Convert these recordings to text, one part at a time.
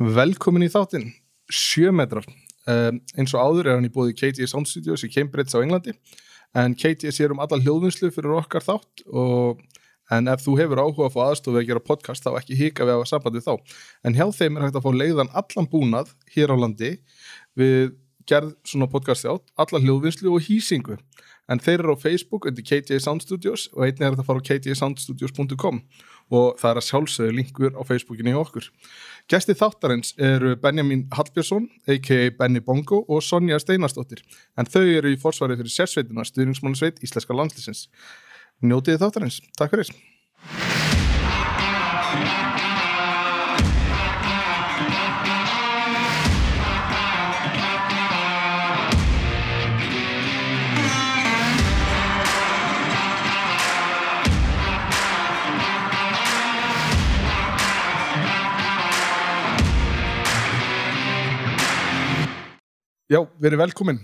Velkomin í þáttinn, sjö metrar. Um, eins og áður er hann í bóði KTS Sound Studios í Cambridge á Englandi en KTS er um alla hljóðvinslu fyrir okkar þátt og, en ef þú hefur áhuga að fá aðstofu að gera podcast þá ekki hika við að hafa samband við þá. En hjá þeim er hægt að fá leiðan allan búnað hér á landi við gerð svona podcast átt, alla hljóðvinslu og hýsingu. En þeir eru á Facebook undir KTA Sound Studios og einnig er þetta að fara á ktasoundstudios.com og það er að sjálfsögðu linkur á Facebookinu hjá okkur. Gesti þáttarins eru Benjamin Hallbjörnsson, a.k.a. Benny Bongo og Sonja Steinarsdóttir, en þau eru í forsvarið fyrir sérsveitina stuðningsmannsveit Íslenska landslýsins. Njótiði þáttarins. Takk fyrir. Já, við erum velkomin.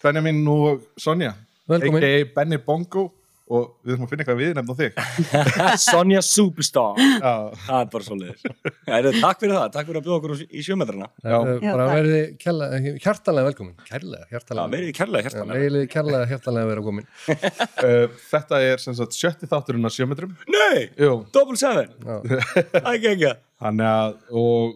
Benjamin og Sonja. Velkomin. A.k.a. Benny Bongo og við þurfum að finna eitthvað viðnefn á þig. Sonja Superstar Já, það er bara svo leiðis takk fyrir það, takk fyrir að bjóða okkur í sjömetrana Já. Já, Já, bara takk. verði kærlega, hjartalega velkomin kærlega, hjartalega verið kærlega hjertanlega Vegilega kærlega, hjartalega vera komin uh, þetta er sem sagt sjötti þátturinn á sjömetrum. nei, Jú, double seven Já. ekki ekki Þannig að, og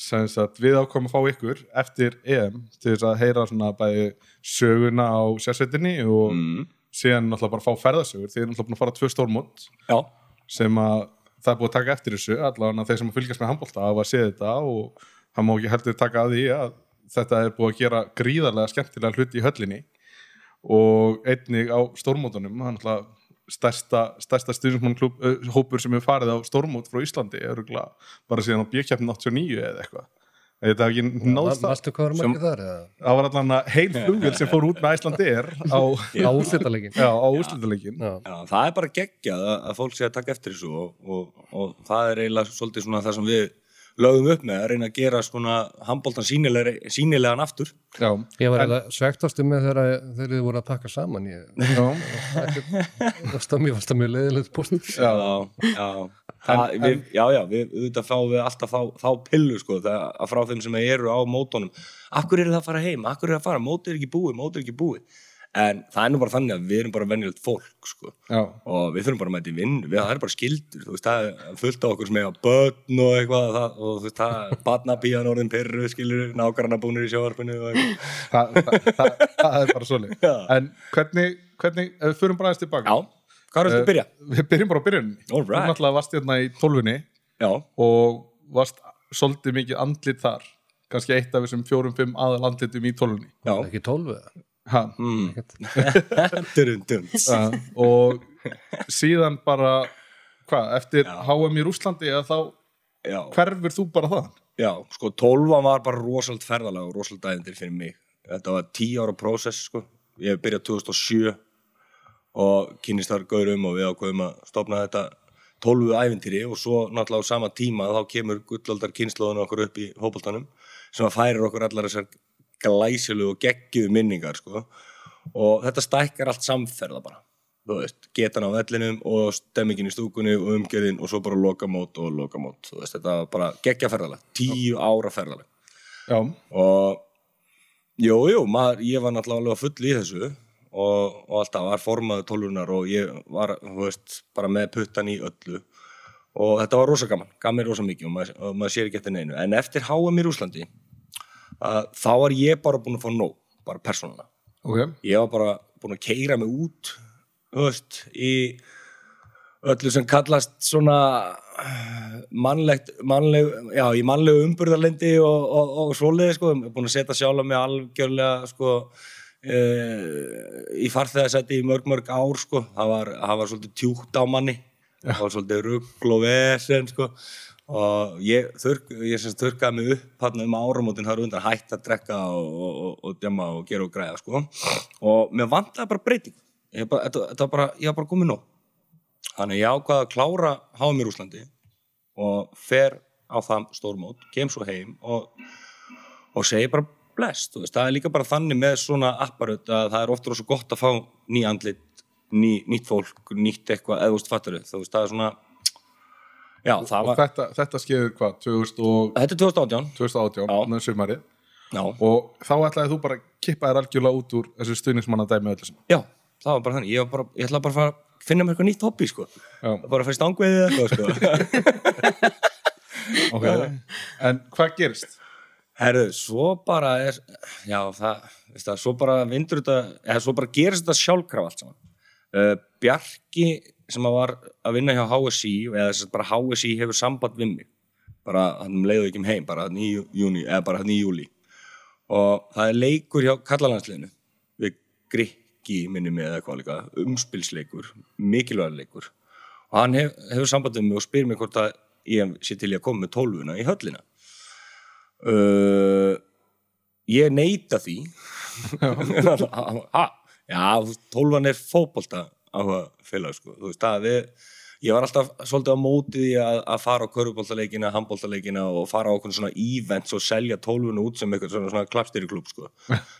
sagt, við ákomum að fá ykkur eftir EM til þess að heyra svona bæði söguna á sérsveitinni og mm. síðan náttúrulega bara fá ferðasögur. Þið erum náttúrulega búin að fara tvö stórmót sem að það er búið að taka eftir þessu, allavega þeir sem fylgjast með handbólta hafa séð þetta og það má ekki heldur taka að því að þetta er búið að gera gríðarlega skemmtilega hluti í höllinni og einnig á stórmótunum, það er náttúrulega stærsta, stærsta stuðnismannklub hópur sem hefur farið á stórmót frá Íslandi er bara síðan á bjökkjafn 89 eða eitthvað. Þetta hef ekki náðst það það var allan að heil flugvél sem fór út með Æslandi er á, Á úrslitaleikin já, á úrslutaleikin Já, já, það er bara geggjað að, að fólk sé að taka eftir þessu og, og, og það er eiginlega svolítið svona það sem við lögum upp með að reyna að gera svona handbóltan sínilegan aftur. Já, Ég var eiginlega svektastu með þegar þegar þið voru að pakka saman ég, já, mér fannst það mjög leiðilegt post já. já, En- við, já, já, við auðvitað fáum við alltaf þá, þá pillu sko, það, að frá þeim sem eru á mótónum Akkur eru það að fara heim, akkur eru það að fara, mótið er ekki búið, mótið er ekki búið En það er nú bara þannig að við erum bara venjulegt fólk sko. já. og við þurfum bara að mæta í vinn við, það er bara skildur, þú veist, það er fullt af okkur sem eiga börn og eitthvað það, og þú veist, það er barnabíjan orðin perru skilur, nágranna búnir í sjóvarpinu og eitthvað. Þa, það, það, það er bara svolítið Já. en hvernig, hvernig, ef við förum bara aðeins tilbaka Já, hvað er þetta að byrja? við byrjum bara á byrjunni All þú right. náttúrulega varst hérna í tólfunni Já, og varst svolítið mikið andlit þar kannski eitt af þessum fjórum, fimm aðal andlitum í tólfunni mm. Og síðan bara hvað, eftir Já. HM í Rúslandi að þá Já, hverfur þú bara það já, sko, tólfan var bara rosald ferðalega og rosald dæðindir fyrir mig. Þetta var tíu ára prósess, sko. Ég hef byrjað 2007 og kynist þar gaurum og við ákveðum að stopna þetta tólfu ævintýri og svo náttúrulega á sama tíma þá kemur gullaldar kynnslóðun okkur upp í hópoltanum sem að færir okkur allar þessar glæsilu og geggjuðu minningar sko. og þetta stækkar allt samferða bara. Þú veist, getan á vellinum og stemmingin í stúkunni og umgjörðin og svo bara lokamót og lokamót. Þú veist, þetta var bara geggja ferðalega, tíu ára ferðalega já, og jú, jú, ég var náttúrulega full í þessu og, og alltaf var formaður tólfunar og ég var, þú veist, bara með puttan í öllu. Og þetta var rosa gaman, gaf mér rosa mikið og maður, og maður sér ekki eftir neinu. En eftir HM í Rúslandi að, þá var ég bara búin að fá nóg bara persónuna, ok. Ég var bara búin að keira mig út veist, í öllu sem kallast svona eh, mannlegt, mannleg, já, í mannlegu umburðarlendi og, og, og svoleiði, sko, ég er búin að setja sjálf mig algjörlega, sko, e, í farþegarsætti í mörg, mörg ár, sko, það var, það var svolítið tjúkt á manni, það var svolítið rugl og vesen, sko, og ég, þurrk, ég þurrkaði mig upp hann um áramótin þar undan hætt að drekka og, og, og, og djama og gera og græða, sko, og mér vantaði bara breyting, ég, bara, var bara, var bara komið nóg. Þannig ég ákvaði að klára HM í Rúslandi og fer á það stórmót, kem svo heim og, og segi bara blest, það er líka bara þannig með svona apparut að það er ofta rosa gott að fá ný andlit, ný, nýtt fólk, nýtt eitthvað, eða þú veist, fattur þú veist, það er svona Já, það og var, þetta, þetta skeður hvað, 2000 og, þetta er 2018 2018 Já. með sumarið Já, og þá ætlaði þú bara að kippa þér algjörlega út úr þessu stuðningsmanna dæmi öllu sem já, það var bara þannig Ég, var bara, ég ætla bara að fara að finna mér eitthvað nýtt hobby sko. Já, bara að fara í stangveiði eða eitthvað sko. ok En hvað gerist? Herru, svo bara er já, það, það, svo bara vindur þetta, eða svo bara gerist þetta sjálfkraf allt saman. Uh, Bjarki sem að var að vinna hjá HSI eða þess að bara HSI hefur samband við mig. Bara hann leiði ekki um heim bara hann í júni, eða bara hann í júli og það er leikur hjá kallalandsliðinu við Grikki minni með eða hvað líka, umspilsleikur mikilvægur leikur. Og hann hef, hefur samband við mig og spyr mig hvort að ég sé til í að koma með tólfuna í höllina. Uh, ég neita því. Ha, já, tólfan er fótbolta áhuga félag sko. þú veist, það við ég var alltaf svolítið á móti því að, að fara á körfuboltaleikina, handboltaleikina og fara á okkur svona events og selja tólfuna út sem eitthvað svona, svona klappstýriklub sko.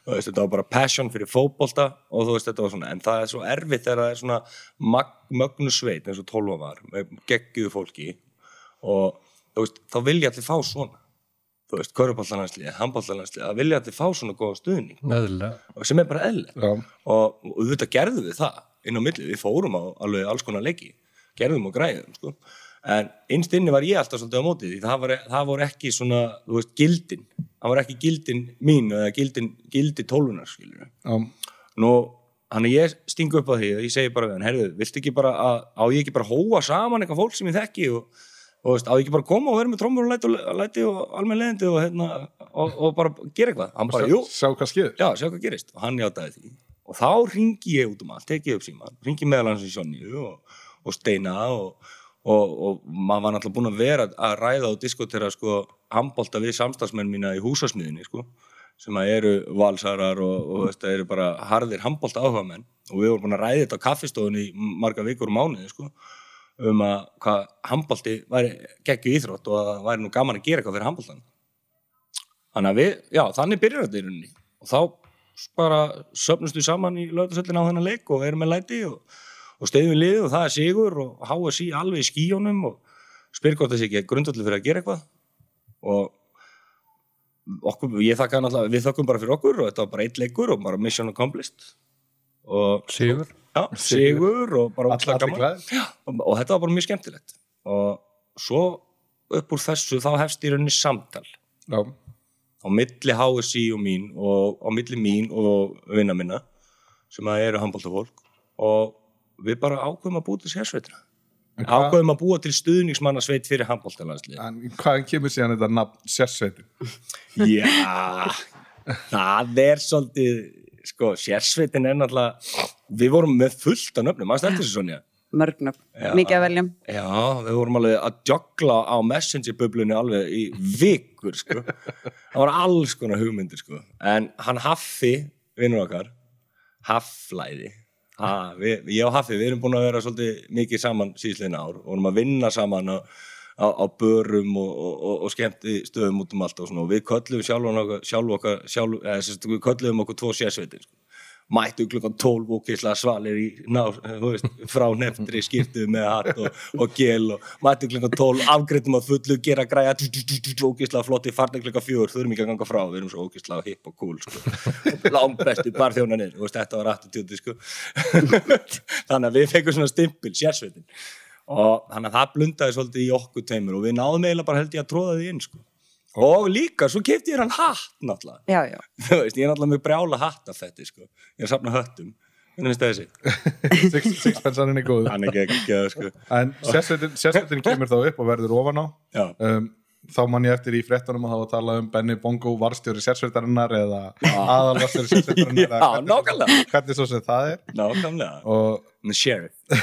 þetta var bara passion fyrir fótbolta og þú veist, þetta var svona, en það er svo erfitt þegar það er svona mag, mögnu sveit eins og tólfa var, geggiðu fólki og þú veist, þá vilja allir fá svona. Þú veist, körfuboltalandslið, handboltalandslið að vilja allir fá svona góða stuðning. Og sem er bara Já, og, og auðvitað gerðum við það inn á milli, við fórum á alveg alls konar leiki gerðum og græðum sko. en innst inni var ég alltaf svolítið á móti því. Það, var, það voru ekki svona, þú veist, gildin. Það voru ekki gildin mín eða gildin, gildi tólfunar, skilur já, nú, hann er ég stingu upp á því og ég segi bara við hann, herðu, viltu ekki bara að, á ég ekki bara hóa saman eitthvað fólk sem ég þekki og, og veist, á ég ekki bara koma og vera með trómur og læti og, læti og almenn leðindi og, hérna, og, og bara gera eitthvað? Hann bara, jú, sjá hvað skeður já, sjá hvað gerist. Og hann játaði því og þá ringi ég út um allt, teki ég upp síma ringi meðal hans í Sjónníu og, og Steina og, og, og maður var náttúrulega búinn að vera að ræða og diskotera sko handbolta við samstagsmenn mína í húsasmiðinni sko sem að eru valsarar og, veist, eru bara harðir handbolta áhuga menn og við vorum búin að ræða þetta á kaffistofunni í marga vikur og mánuði sko um að hvað handbolti væri geggju íþrótt og að það væri nú gaman að gera eitthvað fyrir handboltan þannig að við, já, þannig byrjar þetta í rauninni. Og þá bara söfnumst við saman í lögðarsöllin á þennan leik og erum með læti og, og steyðum við liðið og það er sigur og HSI alveg í skíjónum og spyr hvort þessi ekki grundvöldu fyrir að gera eitthvað. Og okkur, ég þakka náttúrulega, við þakkum bara fyrir okkur og þetta var bara eitt leikur og bara mission accomplished. Og Sigur. já, sigur og bara allir gaman. og þetta var bara mjög skemmtilegt. Og svo upp úr þessu þá hefst í rauninni samtal. Já, á milli HSI og mín og á milli mín og vinna minna sem að eru handbóltafólk og við bara ákveðum að búa til sérsveitina ákveðum að búa til stuðningsmannasveit fyrir handbóltalandslið en hvaðan kemur síðan þetta nafn sérsveitin? Já, það er svolítið, sko, sérsveitin er náttúrulega, við vorum með fullt af nöfnum, maður stættir þessu Sonja. Mörgnöfn, Já. mikið að veljum Já, við vorum alveg að joggla á messenger-bublunni alveg í vikur, sko. Það voru alls konar hugmyndir, sko. En hann Haffi, vinnur okkar, Hafflæði, ha, við, ég og Haffi, við erum búin að vera svolítið mikið saman síðslegin ár vorum að vinna saman á, á, á börum og, og, og, skemmti stöðum út um allt og svona og við köllum sjálf okkar, sjálf okkar, sjálf, sagt, við köllum okkur tvo sérsveitir, sko mættu klukkan 12 og kisla svalir í ná, veist, frá neftri skiptuð með hatt og, og gel og mættu klukkan 12, afgreitum að fullu gera græja, og kisla flotti farni klukkan 4, þurfum ekki að ganga frá við erum svo ókisla hipp og cool sko. langt bestu barþjónanir, þetta var attitúti sko. þannig að við fengum svona stimpil, sérsveitin og þannig að það blundaði svolítið í okkur teimur og við náðum eiginlega bara held ég að tróða því inn sko. Og líka, svo kefti ég hann hatt náttúrulega. Já, já, þú veist, ég er náttúrulega með brjála hatt af þetta sko. ég er að safna höttum. Hvernig finnst það þessi? Six, Sixpensaninn er góð hann er ekki ekki að sko. En sérsveitin, sérsveitin kemur þá upp og verður ofan á. Já, um, Þá man ég eftir í fréttunum að var að tala um Benny Bongo varstjóri sérsveitarinnar eða aðalvarstjóri sérsveitarinnar já nákvæmlega. Hvernig svo sem það er. Nákvæmlega, og sheriff. Ha.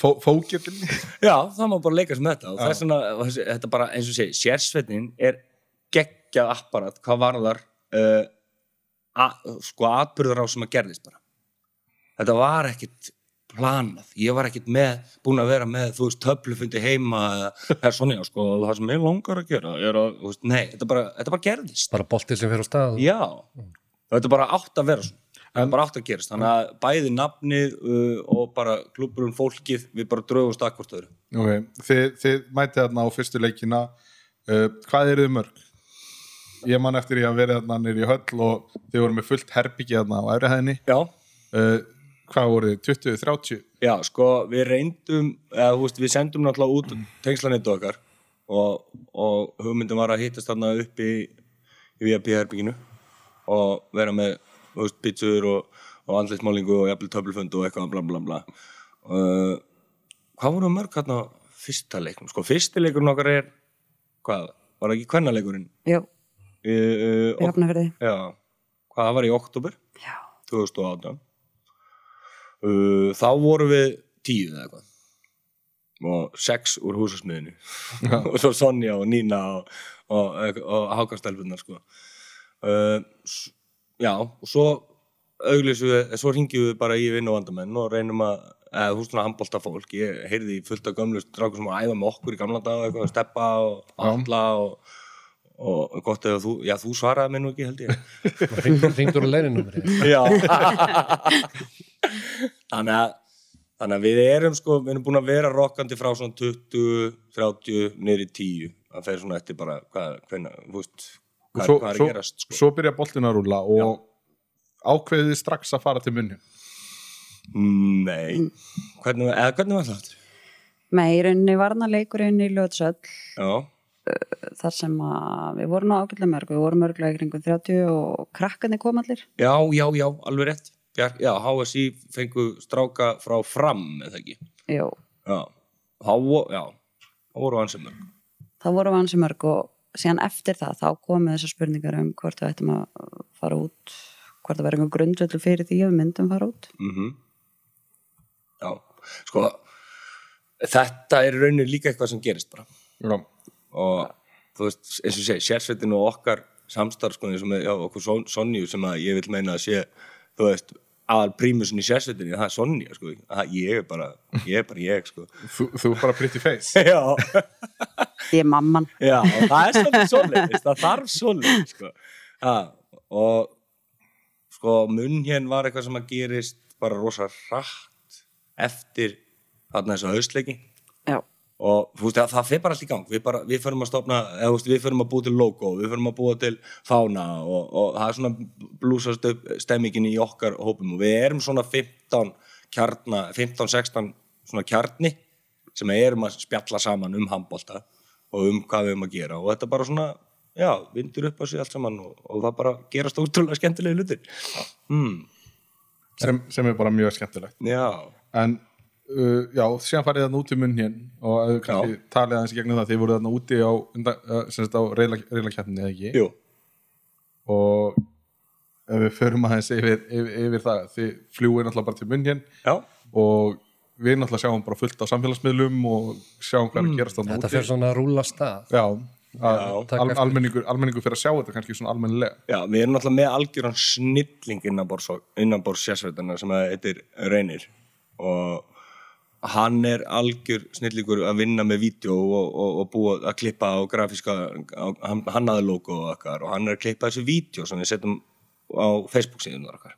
Fó, fókjöldin já, það má bara leika sem þetta. Og vegna, og þessi- þetta bara eins og segi sérsveitin er geggjað apparat hvað varðar uh, að, sko atbyrður á sem að gerðist bara. Þetta var ekkit planað, ég var ekkit með búin að vera með, þú veist, töflufundi heima eða persóni, sko, og það sem ég langar að gera er að, þú veist, nei, þetta bara, þetta bara gerðist. Bara boltið sem fer á stað. Já, þetta bara átt að vera svona það bara átt að gerast þannig að bæði nafnið uh, og bara klubburinn fólkið við bara draugumst akkvort öðru Ok, þið, þið mætið þarna á fyrstu leikina uh, hvað eru þið mörg? Ég man eftir ég að verið þarna nýri höll og þið voru með fullt herbyggi þarna á já, uh, hvað voru þið? 20, 30? já, sko við reyndum, eða þú veist, við sendum náttúrulega út tengslanettu okkar og, og hugmyndum var að hittast þarna upp í, í VIP-herbygginu og vera með, veist, pizzur og, og andleismálingu og jafnvel töflufund og eitthvað bla bla bla. Uh, hvað voru mörg hérna á fyrsta leiknum, sko, fyrsti leikurinn okkar er hvað, var ekki kvennaleikurinn Jú, uh, uh, í hafnafyrði. Já, hvað var í oktober Já. 2018 uh, þá vorum við tíu eða eitthvað. Og sex úr húsasmiðinu og svo Sonja og Nína og, og, og Hákastelfunar sko. uh, já og svo auglýsum við, svo ringjum við bara í vinn og vandamenn og reynum að eða þú veist svona handbólta fólk, ég heyrði fullt af gömlu strákur sem var að æfa með okkur í gamla dag eitthvað, steppa og alla og, og gott ef þú, já þú svaraði mér nú ekki held ég. Ringdur á leininumri. Já. Þannig að Þannig að við erum sko, við erum búin að vera rokkandi frá svona 20, 30, niður í 10 það fer svona eftir bara hvað, hvenna, þú veist, hvað, svo, hvað er að gerast sko. svo byrja boltin að rúla og ákveðið þið strax að fara til munni Nei, hvernig, eða hvernig var það? Nei, í rauninni varna leikurinn í Ljótsöll Já, þar sem að við vorum á ágætlega mörg, við vorum mörglega í kringum 30 og krakkarnir kom allir. já, já, já, alveg rétt. Bjar, Já, HSI fengu stráka frá fram, eða ekki? Já, þá, vo- já, þá voru ansið mörg. Það voru vansi mörg og síðan eftir það þá komu þessar spurningar um hvort við ættum að fara út, hvort það verður einhver grundvöldu fyrir því að við myndum fara út. mm Já, sko þetta er í rauninni líka eitthvað sem gerist bara. Já, og þú veist, eins og segi, sérsveitin og okkar samstarfskoni sem er, já, okkur Son- Sonju sem að ég vil meina að sé þú veist, aðal prímusin í sérsveitinni það er Sonja, sko, það, ég er bara ég er bara ég, sko. Þú, þú er bara pretty face. Já, Ég er mamman. já, og það er svolítið svoleiðis það þarf svoleiðis, sko. Ha, og sko, munn hérna var eitthvað sem að gerist bara rosa rætt eftir þarna þessa haustleiki. Já, og veist, það, það fer bara allt í gang. Við, bara, við förum að stopna, eða veist, við förum að búa til logo við förum að búa til fána og, og það er svona blúsast upp stemmingin í okkar hópum. Og við erum svona 15 kjarna 15-16 svona kjarni sem erum að spjalla saman um handbolta og um hvað við erum að gera. Og þetta bara svona, já, vindur upp á sig allt saman og, og það bara gerast ótrúlega skemmtilegi hlutir. Mm, sem, sem er bara mjög skemmtilegt. Já, en uh, já, síðan farið þarna út í munn hér og ef við kannski talið aðeins gegnum það þið voruð þarna úti á, uh, sagt á reylakeppninni eða ekki? Jú. Og ef við förum aðeins yfir, yfir, yfir það þið fljúið náttúrulega bara til munn hér já, og við náttúrulega sjáum bara fullt á samfélagsmiðlum og sjáum hvað er að gerast þarna Þetta úti. fer svona að rúla stað. já, Já. Al, almenningur, almenningur fyrir að sjá þetta kannski svona almennilega. Já, við erum náttúrulega með algjöran snilling innanbors, innanbors sérsveitana sem að heitir Reynir og hann er algjör snillingur að vinna með vídeo og, og, og búa að klippa á grafíska hann, hannaði logo og okkar og hann er að klippa þessu vídeo sem við setjum á Facebook síðan okkar.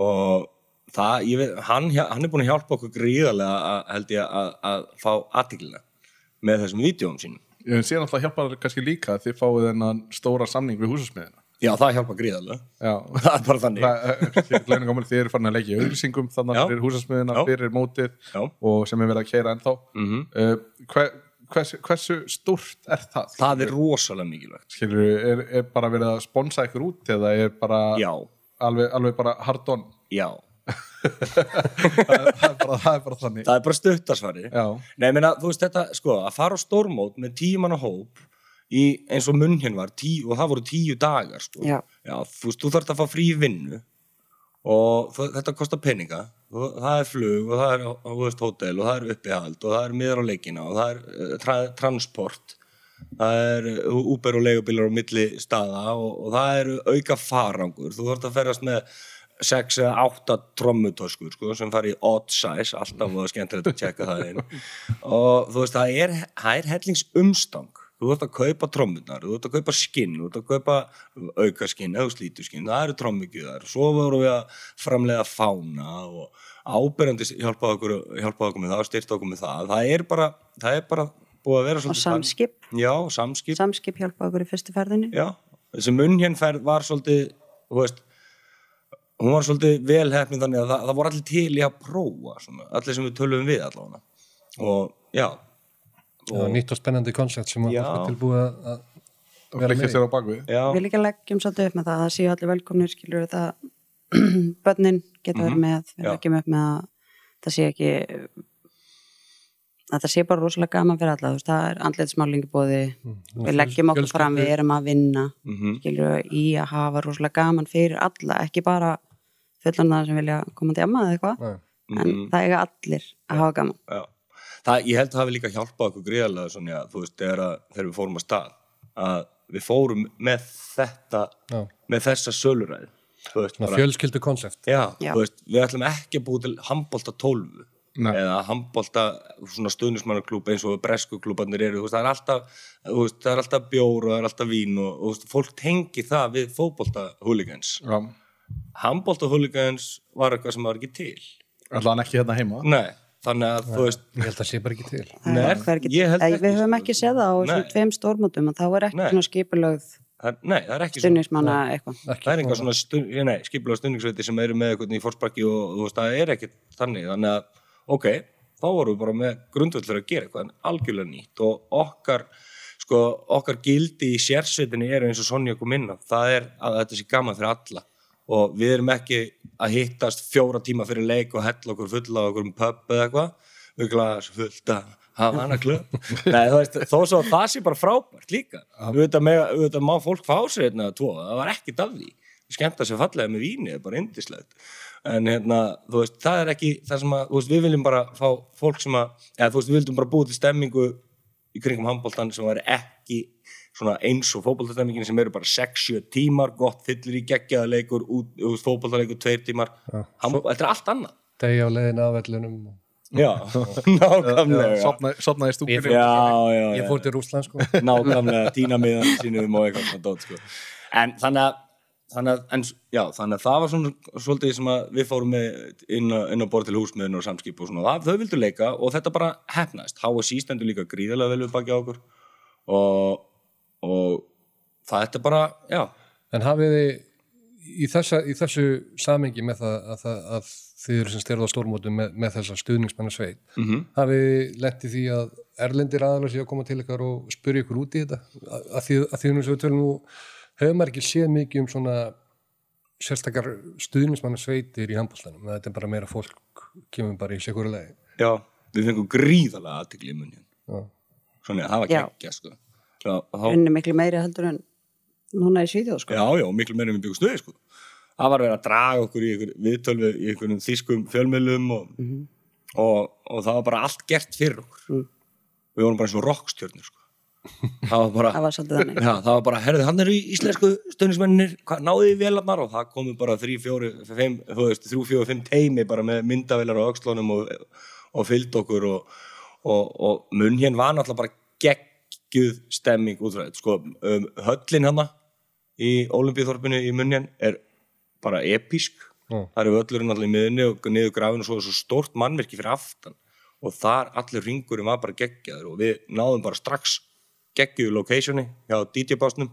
Og það, veit, hann, hann er búin að hjálpa okkur gríðarlega að, held ég að, að fá aðtiklina með þessum vídeoum sínum. Ég sé náttúrulega hjálpa þér kannski líka að þið fáið þennan stóra samning við húsasmiðina Já, það hjálpa gríðarlega. Já, það er bara þannig. Það er glæðinu gaman þið eru farin að leggja auðlýsingum þannig Já. fyrir húsasmiðina, fyrir mótið Já. og sem er verið að keira ennþá. Mm uh, hver, hversu, hversu stórt er það? Það er rosalega mikilvægt. Skilur, er, er bara verið að sponsa ykkur út eða er bara alveg, alveg bara hard on? Já. Það, er- það, er bara, það er bara þannig. Það er bara stuttasvari já, Nei, ég meina, þú veist þetta, sko, að fara á stórmót með tíu manna hóp í, eins og munn hérna var, tíu, og það voru tíu dagar, sko. Já. þú veist, þú þarft að fá frí vinnu og það, þetta kostar peninga. Og það er flug og það er, þú veist, hótel og það er uppihald og það er miðar á leikina og það er uh, tra transport. Það er uh, Uber og leigubílar á milli staða og, og það eru auka farangur, þú þarft að ferðast með sex eða átta trommutöskur sko, sem fari í odd size. Alltaf og skemmtilegt að tjekka það inn. Og þú veist, það er, það er hellings umstang þú ert að kaupa trommunar, þú ert að kaupa skinn þú ert að kaupa auka skinn eða slítu skinn, það eru trommugjöðar svo vorum við að framlega fána og ábyrjandi hjálpa okkur, hjálpa okkur með það, styrta okkur með það. Það er bara, það er bara búið að vera og samskip, já, samskip, samskip hjálpa okkur í fyrstu ferðinni. Já, þessi munnhjennferð var svolítið, veist hún var svolítið velhefnin þannig að það, það voru allir til í að prófa svona, allir sem við tölum við allavega. Og já og nýtt og spennandi koncept sem að Já. fólk er tilbúið að- að í. sér á bakvið við líka leggjum svolítið upp með það að það séu allir velkomnir skilur það börnin geta verið með við Mhm. Leggjum upp með að það sé ekki að það sé bara rosalega gaman fyrir alla þú veist, það er andleitsmálingi bóði Mm. við leggjum okkur fram, við erum að vinna mhm, skilur í að hafa rosalega gaman fyrir alla, ekki bara fullan sem vilja koma til amma eða eitthvað Nei. en mhm. það eiga allir að hafa gaman Já, það, ég held að það hafi líka hjálpað okkur gríðarlega svona, þú veist, þegar, að, þegar við fórum að stað að við fórum með þetta Já. með þessa söluræði fjölskyldu veist, við ætlum ekki að búa til handbolta 12 Nei. eða handbolta svona stuðnismannaklúb eins og bresku klúbarnir eru, veist, það er alltaf veist, það er alltaf bjór og það er alltaf vín og, og veist, fólk tengi það við fótbolta hooligans, Já, handbolta hooligans var eitthvað sem var ekki til. Allan ekki hérna heima? Nei, þannig að þú veist Ég held að sé bara ekki til. Það Nei, er ég held ekki, við höfum ekki séð það á þessum tveim stórmótum og þá er ekki svona skipulögð það, nei, það er ekki svona. Ekki það er einhver svona. stund, ég, nei, skipulega stundningsveiti sem eru með eitthvað í fórsparki og þú veist, það er ekkert þannig, þannig að, ok, þá vorum við bara með grundvöldlega að gera eitthvað en algjörlega nýtt. Og okkar, sko, okkar gildi í sérsveitinni eru eins og Sonja kom inn á, það er að þetta sé gaman fyrir alla og við erum ekki að hittast fjóra tíma fyrir leik og hella okkur fulla á okkur um pub eða eitthvað, við glas fullt að hafa hana klöp þó svo að það sé bara frábært líka. Auðvitað, má fólk fá sér hérna tvo, það var ekkit af því. Skemmta sér fallega með víni, það er bara indislegt en hérna, þú veist, það er ekki það sem að, þú veist, við viljum bara fá fólk sem að, eða þú veist, við vildum bara búið til stemmingu í kringum handbóltan sem var ekki svona eins og fótboltastemmingin sem eru bara 6-7 tímar, gott fyllir í geggjaða leikur, út, þú veist, fótboltaleikur 2 tímar, handból, þetta er allt annað. Degi á leiðin af vellunum Já, nákvæmlega. Sopnaði sopna í fór- Já, já, Ég fór til Rússland sko. Nákvæmlega tína miðan sínum og eitthvað sko. en þannig að þannig að, en, já, þannig að það var svona svolítið sem að við fórum með inn, á- inn á borð til húsmiðin og samskip og svona. Það, þau vildu leika og þetta bara hefnaðist HSI stendur líka gríðarlega vel við baki á okkur. Og, og það þetta bara, já En hafið þið í, þessa, í þessu samengi með það að, það, að þið eru sem styrða á stórmótum með, með þessa stuðningsmennar sveit mm -hmm. hafið þið lent í því að erlendir aðalega sé að koma til ykkar og spyrja ykkur út í þetta að, að því að því nú sem við tölum nú hefur maður ekki séð mikið um svona sérstakar stuðningsmannar sveitir í handbóltanum, þetta er bara meira fólk kemur bara í sekúru lagi já, við fengum gríðarlega aðtikli í munnin Já. svona, það var geggja sko. Já, og þá, unni miklu meiri heldur en núna í Svíþjóð sko. Já, já, miklu meira en við byggum stöði sko. Það var verið að draga okkur í ykkur viðtölvi í einhverjum þýskum fjölmiðlum og, og, og það var bara allt gert fyrir okkur. Mm. Við vorum bara eins og rockstjörnur sko. Það var bara, það var svolítið þannig já, það var bara, herðu, hann eru íslensku stöðnismennir, náðu í vélarnar og það komu bara þrjú, fjóri, fimm, þú veist, þrjú, fjóri, fimm teimi bara með myndavélar á öxlunum og, og fylgd okkur og, og, og munn hérna var náttúrulega bara geggjuð stemming út frá þetta, sko, um, höllin hana í Ólimpíþorpinu í munn er bara episk Já. það eru völlurinn allir í miðunni og niður grafinu og svo er svo stórt mannverki fyrir aftan. Og þar allir ringurinn var bara geggjaður og við náðum bara strax geggjuðu locationi hjá DJ-básnum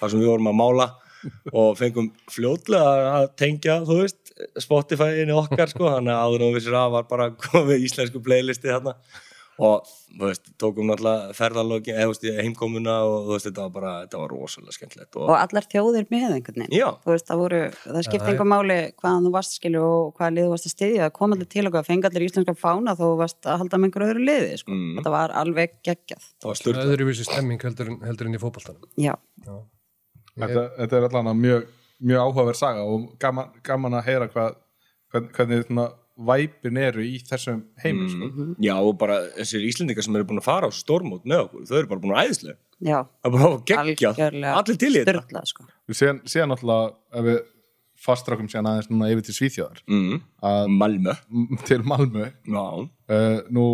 þar sem við vorum að mála og fengum fljótlega að tengja, þú veist, Spotify-inu okkar sko, þannig að áður og vissir að var bara komið íslensku playlisti þarna og þú veist, tókum náttúrulega ferðalókin, eða þú veist, heimkomuna og þú veist, þetta var bara, þetta var rosalega skemmtilegt og, og allar þjóðir með einhvern veginn? Veist, það voru, það skipti einhver máli hvaðan þú varst skilju og hvaða lið þú varst að styðja. Það kom allir til okkur, fengi allir íslenska fána þó þú varst að halda með einhverju öðru liði sko. Mm. þetta var alveg geggjað. Það var öðruvísi stemming heldur, en- heldur en í fótboltanum. Já, þetta, þetta er allan að mjög, mjög áhugaverð saga og gaman, gaman að heyra hvað, hvern, hvernig svona væpin eru í þessum heimi sko. mm. já, og bara þessir Íslendingar sem eru búin að fara á þessu stórmót með okkur, þau eru bara búin að æðislega já, það er bara geggjað, algjörlega allir til í þetta sko. við séðan, náttúrulega ef við fastrákum séðan aðeins núna yfir til Svíþjóðar mm. að Malmö m- til Malmö já, uh, nú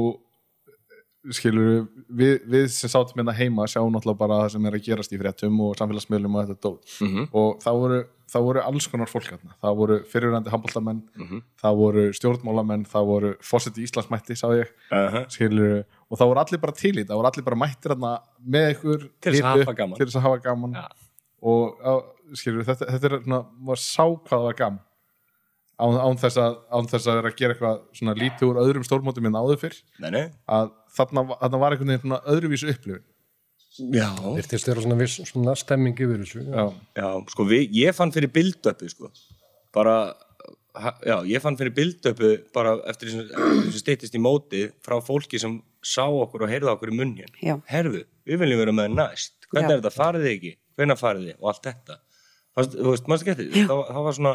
skilur við, við sem sátum hérna heima sjáum náttúrulega bara það sem er að gerast í fréttum og samfélagsmiðlum og þetta dót Mhm. og það voru, það voru alls konar fólk hérna. það voru fyrirvændi handbóltamenn Mhm. það voru stjórnmálamenn það voru fósiti Íslandsmætti sá ég uh skilur, og það voru allir bara til í þetta það voru allir bara mættir hérna með ykkur Til þess að hafa gaman. að hafa gaman Já. og á, skilur, þetta, þetta er svona, maður sá hvað það var gaman án, án, þess að, án þess að vera að gera eitthvað svona lítið úr öðrum stórmótum en áður fyrr Nei, nei að þarna, þarna var einhvern veginn svona öðruvísu upplifin Já, Virtist vera svona, viss, svona stemming yfir þessu. já, já, sko við, ég fann fyrir build-upu sko. Bara, ha- já, ég fann fyrir build-upu bara eftir sem stýttist í móti frá fólki sem sá okkur og heyrða okkur í munn hér Já. Herðu, við viljum vera með næst. Hvernig Já. er þetta, farið þið ekki, hvernig farið þið? Og allt þetta. Fast, þú veist, maður skemmti það, var- það var svona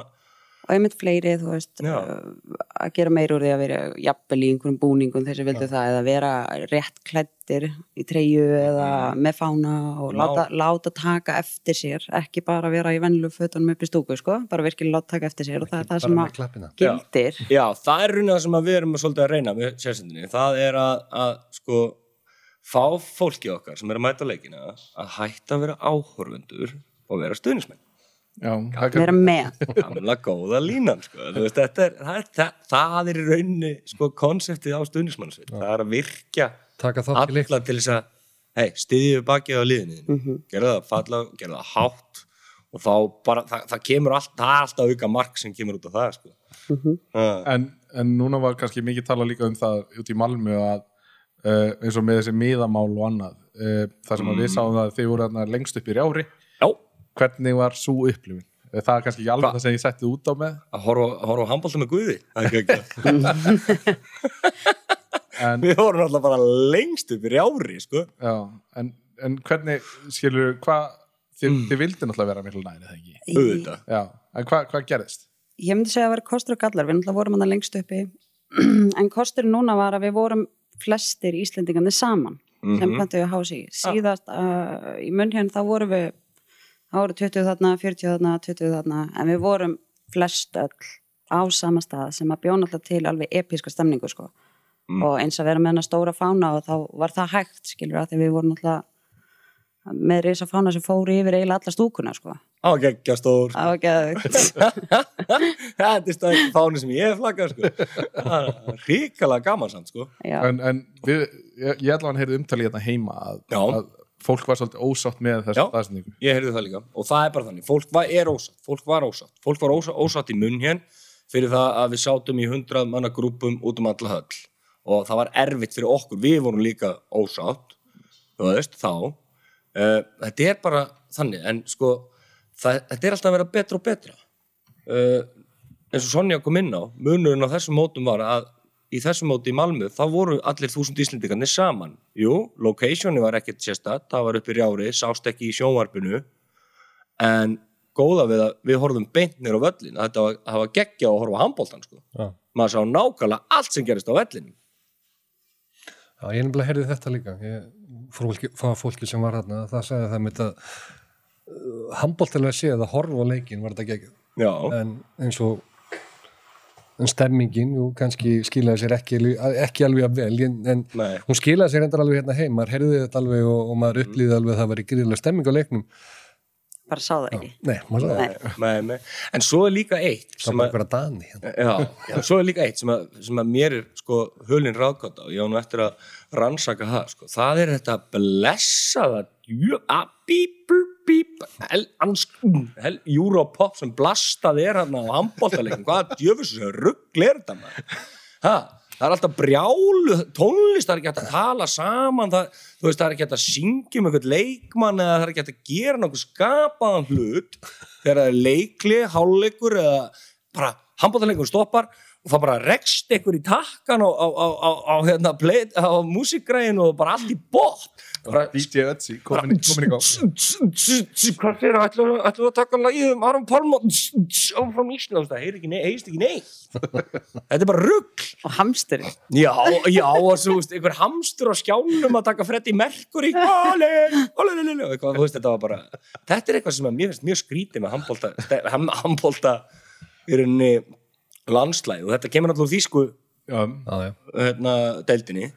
og einmitt fleiri, þú veist Já. uh, að gera meir úr því að vera jafnvel í einhverjum búningum þessi vildu það eða vera rétt klættir í treyju eða með fána og láta, láta taka eftir sér ekki bara vera í venlu fötunum upp í stúku sko, bara virkilega láta taka eftir sér og það er það sem að gildir Já, það er raunin það sem að við erum svolítið að reyna með sérsendinni. Það er að, að sko, fá fólki okkar sem er að mæta leikina að hætta að vera áhorfundur og vera stuðnismenn. Vera með Gamla góða línan, sko. Veist, þetta er, það, er, það, það er í rauninni, sko, konseptið á stuðnismannsveit. Það er að virkja Taka þátt í leik. alla til þess að, hei, stiðið við bakið á liðinu. Mm Mhm. Gerða það falla, gerða það hátt og þá bara, það, það kemur allt, það er alltaf auka mark sem kemur út af það, sko. Mhm. Uh, en, en núna var kannski mikið tala líka um það út í Malmö að uh, eins og með þessi miðamál og annað uh, þar sem að við sáum það að þið voru þarna lengst upp í rjári já, hvernig var svo upplifin? Það er kannski ekki alveg Hva? það sem ég setti út á með að horfa, að horfa á handbólta með guði. Það er en, Við vorum alltaf bara lengst upp í rjári, sko. já, en, en hvernig skilur, hvað þið, þið vildi náttúrulega vera miklu næri það ekki Auðvitað. já, en hvað hva gerðist? ég myndi segja að vera kostur og gallar við náttúrulega vorum hann lengst uppi en kostur núna var að við vorum flestir Íslendingarnir saman sem Mhm. pantuðu hási síðast uh, í munn hérna þá vorum við þá voru 20 þarna, 40 þarna, 20 þarna en við vorum flest öll á sama stað sem að bjóna alltaf til alveg episka stemningu sko Mm. og eins að vera með hennar stóra fána og þá var það hægt skilur að því við vorum alltaf með risa fána sem fóru yfir eiginlega alla stúkuna sko geggja stór. Þetta er stæðið fáni sem ég hef flaggað, sko. Ríkalega gaman samt, sko. já, en, en við, ég, ég allavega heyrði umtalið hérna heima að, að fólk var svolítið ósátt með þessu staðsendingu Ég heyrði það líka. Og það er bara þannig. Fólk var, er ósatt. Fólk var ósatt. Fólk var ósatt, ósatt í munn hér fyrir það að við sátum í hundrað manna grúpum út um alla höll. Og það var erfitt fyrir okkur. Við vorum líka ósatt. Þú veist, þá. Uh, þetta er bara þannig. En sko, það, þetta er alltaf að vera betra og betra. Uh, eins og Sonja kom inn á, munurinn á þessum mótum var að í þessum móti í Malmö, þá voru allir þúsund íslendingarnir saman. Jú, locationi var ekkert sérstætt, það var upp í rjári, sást ekki í sjónvarpinu, en góða við að við horfum beint nýr á völlin, að þetta var, var geggja að horfa handbóltan, sko. Já. Maður sá nákvæmlega allt sem gerist á vellinu. Já, ég nefnilega heyrði þetta líka. Ég fólki, fór fólki sem var þarna, það sagði það með þetta uh, handbóltilega séð að horfa leikin var þetta geggjað. Já, En eins og en stemmingin, jú, kannski skilaði sér ekki, ekki alveg að vel, en, en Nei. hún skilaði sér endar alveg hérna heim, maður heyrði þetta alveg og, og maður upplýði alveg að það var í gríðilega stemming á leiknum. bara sá það ekki Nei, maður Nei. það. En svo er líka eitt Það sem var að, dani. Hérna. já, já, svo er líka eitt sem að, sem að mér er sko hulin ráðgátt á, ég á nú eftir að rannsaka það, sko, það er þetta blessaða djö- að bíp, Europop sem blastað er hann á handbóltaleikum, hvaða djöfus ruggl er þetta maður? Ha? Það er alltaf brjálu tónlist, það er ekki hægt að tala saman, það, veist, það er ekki hægt að syngja um einhvern leikmann eða það er ekki hægt að gera nokkuð skapaðan hlut þegar það er leikli, hálfleikur eða bara handbóltaleikur stoppar og það bara rekst einhver í takkan á, á, á, á, hérna, músikgræðinu og bara allt í bótt bara, DJ Ötzi, komin, í gang. Hvað það, ætlum við að taka lagið um Aron Pálma áfram Íslands, það heyr ekki neitt, heyrst ekki neitt. Þetta er bara rugg og hamsturinn já, já, og svo, einhver hamstur á skjánum að taka Freddy Mercury. Þetta var bara þetta er eitthvað sem að mér finnst mjög skrítið með handbólta, handbólta í rauninni landslæð og þetta kemur alltaf Já, já. hérna, deildinni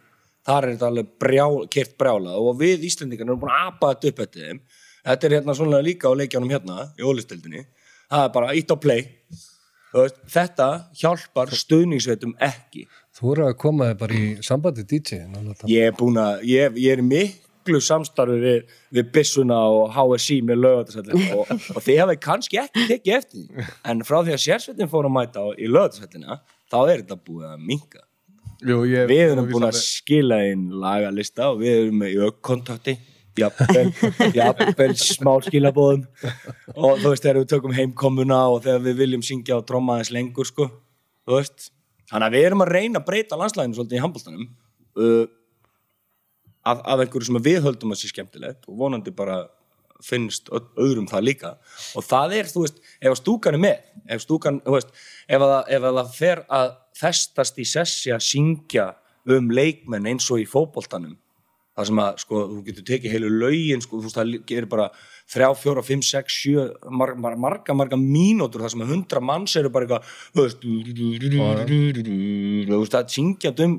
þar er þetta alveg brjál, kert brjála og við Íslendingar erum búin að apa þetta upp eftir þeim. Þetta er hérna svona líka á leikjánum hérna í ólistildinni, það er bara ít á play. Veist, þetta hjálpar stuðningsveitum ekki. Þú eru að koma þig bara í sambandi DJ ég er búin að, ég, ég er miklu samstarfi við, við Bissuna og HSI með lögatarsællin og, og þið hefði kannski ekki tekið eftir en frá því að sérsveitin fór að mæta í lögatarsællina þá er þetta búið að minka Jú, ég, við erum búin að skila inn lagalista og við erum með ökkontakti jafnvel, smá skilabóðum og þú veist þegar við tökum heimkomuna og þegar við viljum syngja og tromma aðeins lengur sko, þú veist. Þannig að við erum að reyna að breyta landslæðinu svolítið í handbóltanum uh, af, af einhverju sem við höldum að sé skemmtilegt og vonandi bara finnst öðrum það líka. Og það er, þú veist, ef stúkan er með ef stúkan, þú veist, ef að, ef að það fer að festast í sessi að syngja um leikmenn eins og í fótboltanum. Það sem að, sko, þú getur tekið heilu lögin, sko, þú veist, það gerir bara þrjá, fjóra, fimm, sex, sjö mar, mar, marga, marga mínútur, það sem að hundra manns eru bara eitthvað, það syngja um,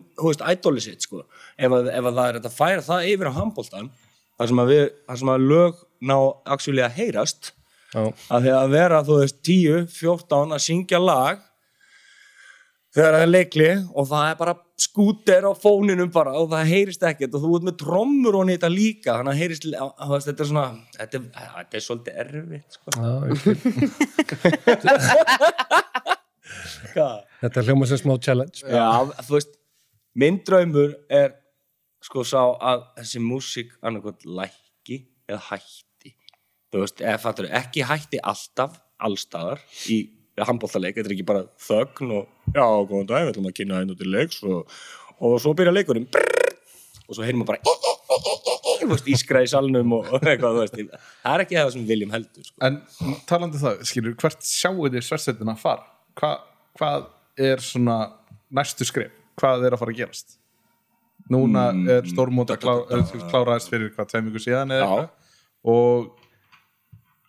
ædóli sitt, sko. Ef að, ef að það er að færa það yfir á handboltan það sem að við, það sem að lög ná actually að heyrast að því að vera, þú veist, 10, 14 að syngja lag þegar það er leikli og það er bara skúter á fóninum bara og það heyrist ekkert og þú ert með trommur og þetta líka þannig að heyrist, þetta er svona þetta er, þetta er svolítið erfitt sko. Já. Hvað? Þetta hljóma sem smá challenge. Já, þú veist, minn draumur er sko sá að þessi músík annarkot lækki eða hætti þú veist, eða fattur ekki hætti alltaf, allstaðar í handbóltaleik, þetta er ekki bara þögn og já, góðan dag, við ætlum að kynna henni út í leiks og, og svo byrja leikurinn og svo heyrum við bara ískra í salnum og eitthvað, það er ekki það sem viljum heldur sko. En talandi um það, skilur, hvert sjáu þið sversetin að fara? Hva, hvað er svona næstu skrif? Hvað er að fara að gerast? Núna Mm, er stórmóta klá, kláraðist fyrir hvað tveim vikur síðan eða eitthvað og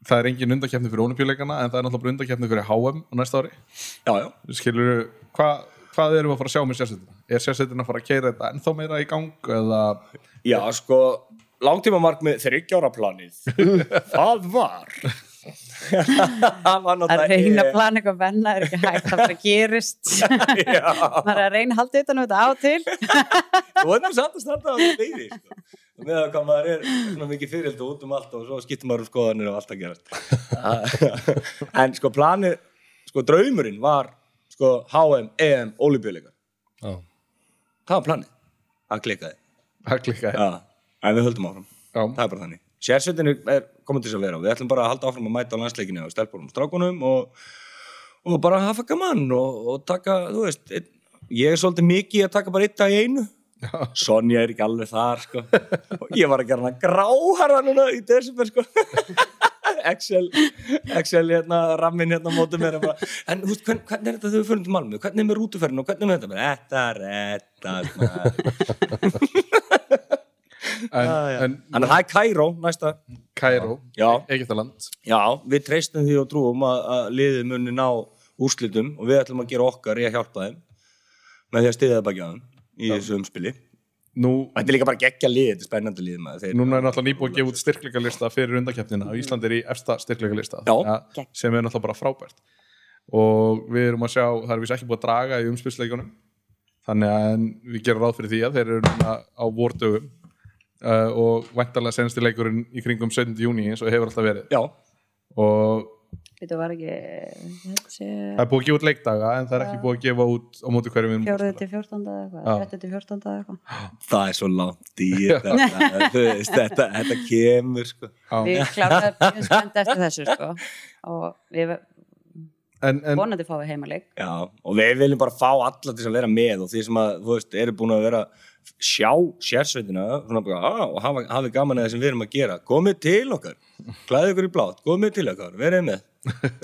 það er engin undakefni fyrir olimpíuleikana en það er náttúrulega undakefni fyrir HM næsta ári Já, já, skilur, hva, hvað erum við að fara að sjá með sérsetina? Er sérsetina að fara að keira þetta ennþá meira í gang eða Já, sko, langtíma markmið þryggjára planið. það var. Að náttúrulega reyna að plana eitthvað venna er ekki hægt það bara gerist Já, maður er að reyna að halda utan um þetta á og til þú veitum samt að standa á þessu deyri, sko. Með að hvað maður er svona mikið fyrirld út um allt og svo skiptir maður um skoðanir og allt að gerast. en sko planið, sko draumurinn var sko HM, EM, Olympiuleikar. Já. Það var planið. Það klikkaði. að klikka Já, en við höldum áfram. Já. það er bara þannig sérsveitinu er komin til þess að vera. Og við ætlum bara að halda áfram að mæta á landsleikinu og stelpunum og strákunum og, og bara hafa gaman og, og taka, þú veist einn, ég er svolítið mikið að taka bara eitt dag í einu. Sonja er ekki alveg þar sko. og ég var að gera hana gráhara núna í desember sko. Excel, Excel hérna, rammin hérna á móti mér bara, en þú veist, hvern, hvernig er þetta við fyrir til Malmö? Hvernig er með rútuferðin og hvernig er þetta? Bara, þetta, þetta en Þannig að það er Kæró næsta Kæró, Já. Egyptaland Já, við treystum því og trúum að, að liðið muni ná úrslitum og við ætlum að gera okkar í að hjálpa þeim með því að stiðja það baki á þeim í þessu umspili. Nú, Þetta er líka bara geggja lið, þetta er spennandi lið maður. Þeir, núna er náttúrulega nýbúið að gefa út styrkleikalista fyrir undakeppnina og Ísland er í efsta styrkleikalista Já. ja, sem er náttúrulega bara frábært og við erum að sjá, það er vist ekki búið að draga í umspilsleikunum þannig að en við gerum ráð fyrir því að þeir eru núna á vordögum uh, og væntalega sensti leikurinn í kringum 17. júni eins og hefur alltaf verið Já, og þetta var ekki þessi það er búið að gefa út leikdaga en það er ekki búið að gefa út á móti hverju við erum fjórið til fjórtánda eða Já. eitthvað 30 til fjórtánda eða eitthvað það er svo langt í þetta, kemur sko. Við kláraðum mjög spennt eftir þessu sko. og við en, en vonandi fáum við heimaleik. Já, og við viljum bara fá alla til að vera með og því sem að, þú veist, eru búin að vera sjá sérsveitina svona bara, á, og hafa, hafi gaman að það sem við erum að gera. Komið til okkar, klæði ykkur í blátt. Komið til okkar, verið með.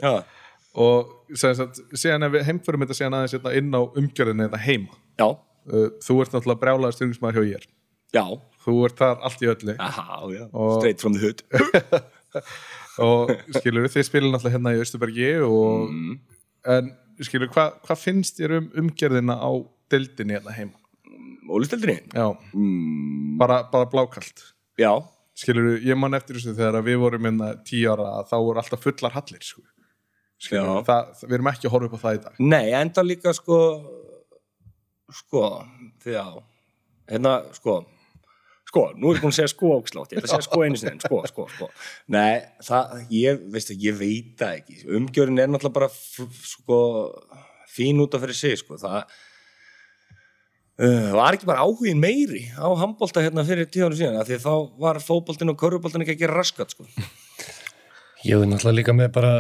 Já, og sem sagt, síðan ef við heimförum þetta síðan aðeins hérna inn á umgjörðinu þetta heima. Já, uh, þú ert náttúrulega brjálaður styrningsmæður hjá ég já. Þú ert þar allt í öllu. Aha, já, Og- straight from the hood og skilur þið spilum náttúrulega hérna í Östubergi og, mm. en skilur hvað hva finnst þér um umgjörðina á deildinni hérna heima? Ólistildinni? Já, Mm, bara, bara blákalt. Já, skilur ég man eftir þessu þegar við vorum minna tíu ára þá voru alltaf fullar hallir sko. skilur, það, við erum ekki að horfa upp á það í dag. Nei, enda líka sko sko, því að hérna, sko sko, nú er ég búin að segja sko ógslátt ég ætla að segja sko einu sinni, sko, sko, sko. Nei, það, ég, veistu, ég veit það ekki. Umgjörun er náttúrulega bara sko, fín út af fyrir sig sko, það Uh, var ekki bara áhugin meiri á handbólta hérna fyrir tíu ára síðan af því þá var fótboltin og körfuboltin ekki gera raskat sko. Ég er náttúrulega líka með bara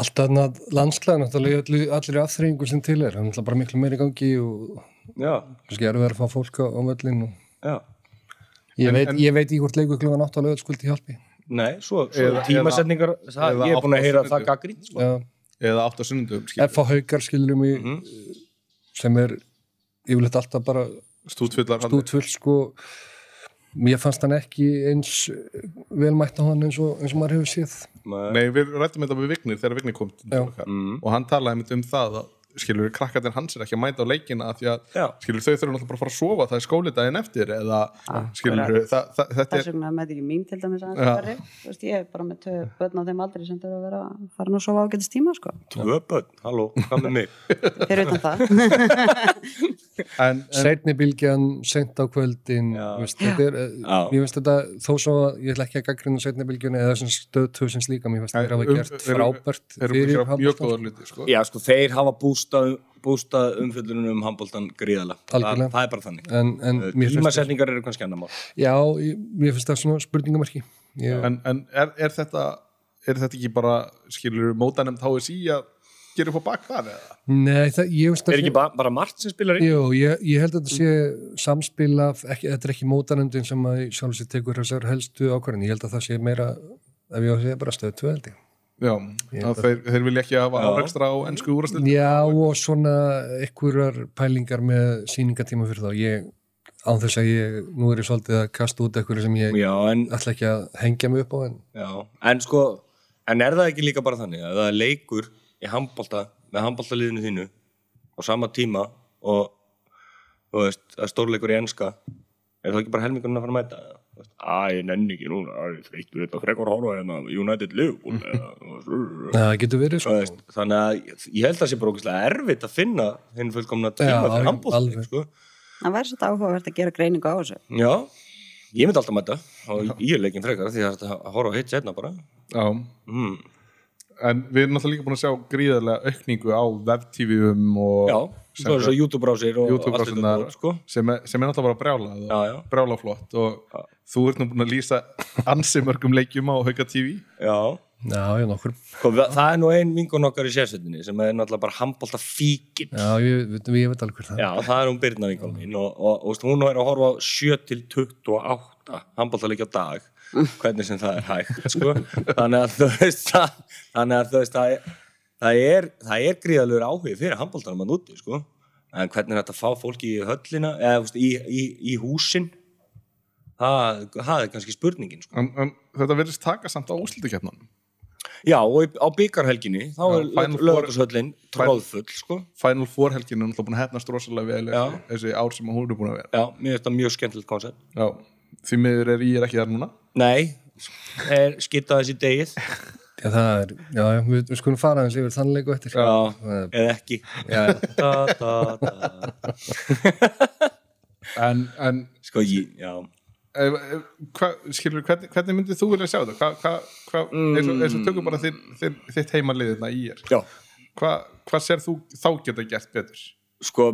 alltaf landslag, náttúrulega öllu, allir afþreyingu sem til er, það er náttúrulega bara miklu meiri gangi og já, kannski erum við að fá fólk á, á völlin og já ég, veit, en- ég veit í hvort leikur klugan 8 á lögatskuldi hjálpi. Nei, svo, svo Eða- tímasetningar, það, eða ég er búin að heyra sekúndur. það gaggrín sko. Já, eða átt á sunnundum skilur, F á haukar skilur mig Mhm. sem er yfirleitt alltaf bara stútfull sko mér fannst hann ekki eins velmætt á hann eins og, eins og maður hefur séð Nei, við rættum þetta við Vignir þegar Vignir kom Mm. og hann talaði mitt um það að skilur krakkarnir hans er ekki að mæta á leikina af því að Já. skilur þau þurfum náttúrulega bara að fara að sofa það er skólidaginn eftir eða skilur Akkurat. það, það, þetta þess er vegna með ekki mín til dæmis aðeins færri Þú veist, ég er bara með tvö börn á þeim aldrei sem þurfa að vera farin að sofa ágætist tíma sko. Tvö börn, halló, hvað með mig? fyrir utan það en, en Seinni bylgjan, sent á kvöldin veist, þetta er, mér finnst þetta þó svo að ég ætla ekki að gaggrina seinni bylgjuna eða þessum stöðtöfsins líka, mér finnst Nei, þetta hafa um- gert eru- frábært bústað, bústað umfjöldunum um handbóltan gríðala. Það, það er bara þannig. en, en finnst Tímasetningar eru kannski annar mál. já, ég- mér finnst það svona spurningamarki ég, en, en er, er þetta er þetta ekki bara skilur mótanemnd HSI að gera upp á bak þar eða? nei, það, ég finnst Er það ekki bara, bara margt sem spilar inn? Jú, ég, ég held að þetta sé samspil af, ekki, þetta er ekki mótanendin sem að sjálf sér tekur þessar helstu ákvarðin, ég held að það sé meira ef ég á að segja bara stöð tvö held ég Já, að þeir, þeir vilja ekki hafa Já. áreikstra á ennsku úrastil Já, og svona einhverjar pælingar með sýningatíma fyrir þá ég, án þess að ég, nú er ég svolítið að kasta út eitthvað sem ég Já, en, ætla ekki að hengja mig upp á en já, en sko, en er það ekki líka bara þannig að það er leikur í handbólta með handbóltaliðinu þínu á sama tíma og þú veist, það er stórleikur í enska er það ekki bara helmingurinn að fara að mæta það? Þú veist, Æ, ég nenni ekki núna, æ, ég þreyttur þetta frekar að horfa hérna United Liverpool það getur verið Þú sko. veist, þannig að ég- held að það sé bara ógeðslega erfitt að finna hinn fullkomna tíma Já, fyrir já, alveg. sko. það væri svolítið áhugavert að gera greiningu á þessu Já, ég myndi alltaf mæta og ég er leikinn frekar því að þetta að horfa á hitt setna bara Já, mm. en við erum náttúrulega líka búin að sjá gríðarlega aukningu á web-tvum og Já, það er svo YouTube-brásir og allt þetta sko. sem, er- sem er náttúrulega bara brjálað Já, já. og brjálaflott og þú ert nú búin að lýsa ansi mörgum leikjum á Hauka TV Já, Já, já, nokkur. Sko, það er nú ein vingun okkar í sérsveitinni sem er náttúrulega bara handbólta fíkin Já, ég, ég, ég veit alveg það Já, það er hún Birna vingun mín og, og, og, hún er að horfa á 7 til 28 handbólta leikja á dag. Hvernig sem það er hægt sko. þannig að þú veist það, þannig að þú veist það er, það er, er gríðalegur áhugi fyrir handbóltanum að núti sko. en hvernig er þetta að fá fólki í höllina eða veist, í, í, í húsin það, það er kannski spurningin sko. en, en þetta verðist taka samt á úslutukefnanum Já, og á byggarhelginni þá er lögatushöllin tróðfull sko. Final Four helginu er náttúrulega búin að hefnast rosalega vel Já. þessi, ár sem hún er búin að vera Já, mér finnst það mjög skemmtilegt koncept Já, því miður er ég ekki þar núna Nei, skitta þessi degið Já, það er, já, já, við, við skulum fara hans yfir þann leiku eftir. Já, eða ekki. Já, da, da, da. en, en Sko, ég, já. Ef, ef, hva, skilur, hvernig, hvernig myndið þú vilja sjá þetta? Hva, hva, hva, eins, og, eins og tökum bara þinn, þinn, þitt heimaliðina í er Já, Hvað hva sér þú þá geta gert betur? sko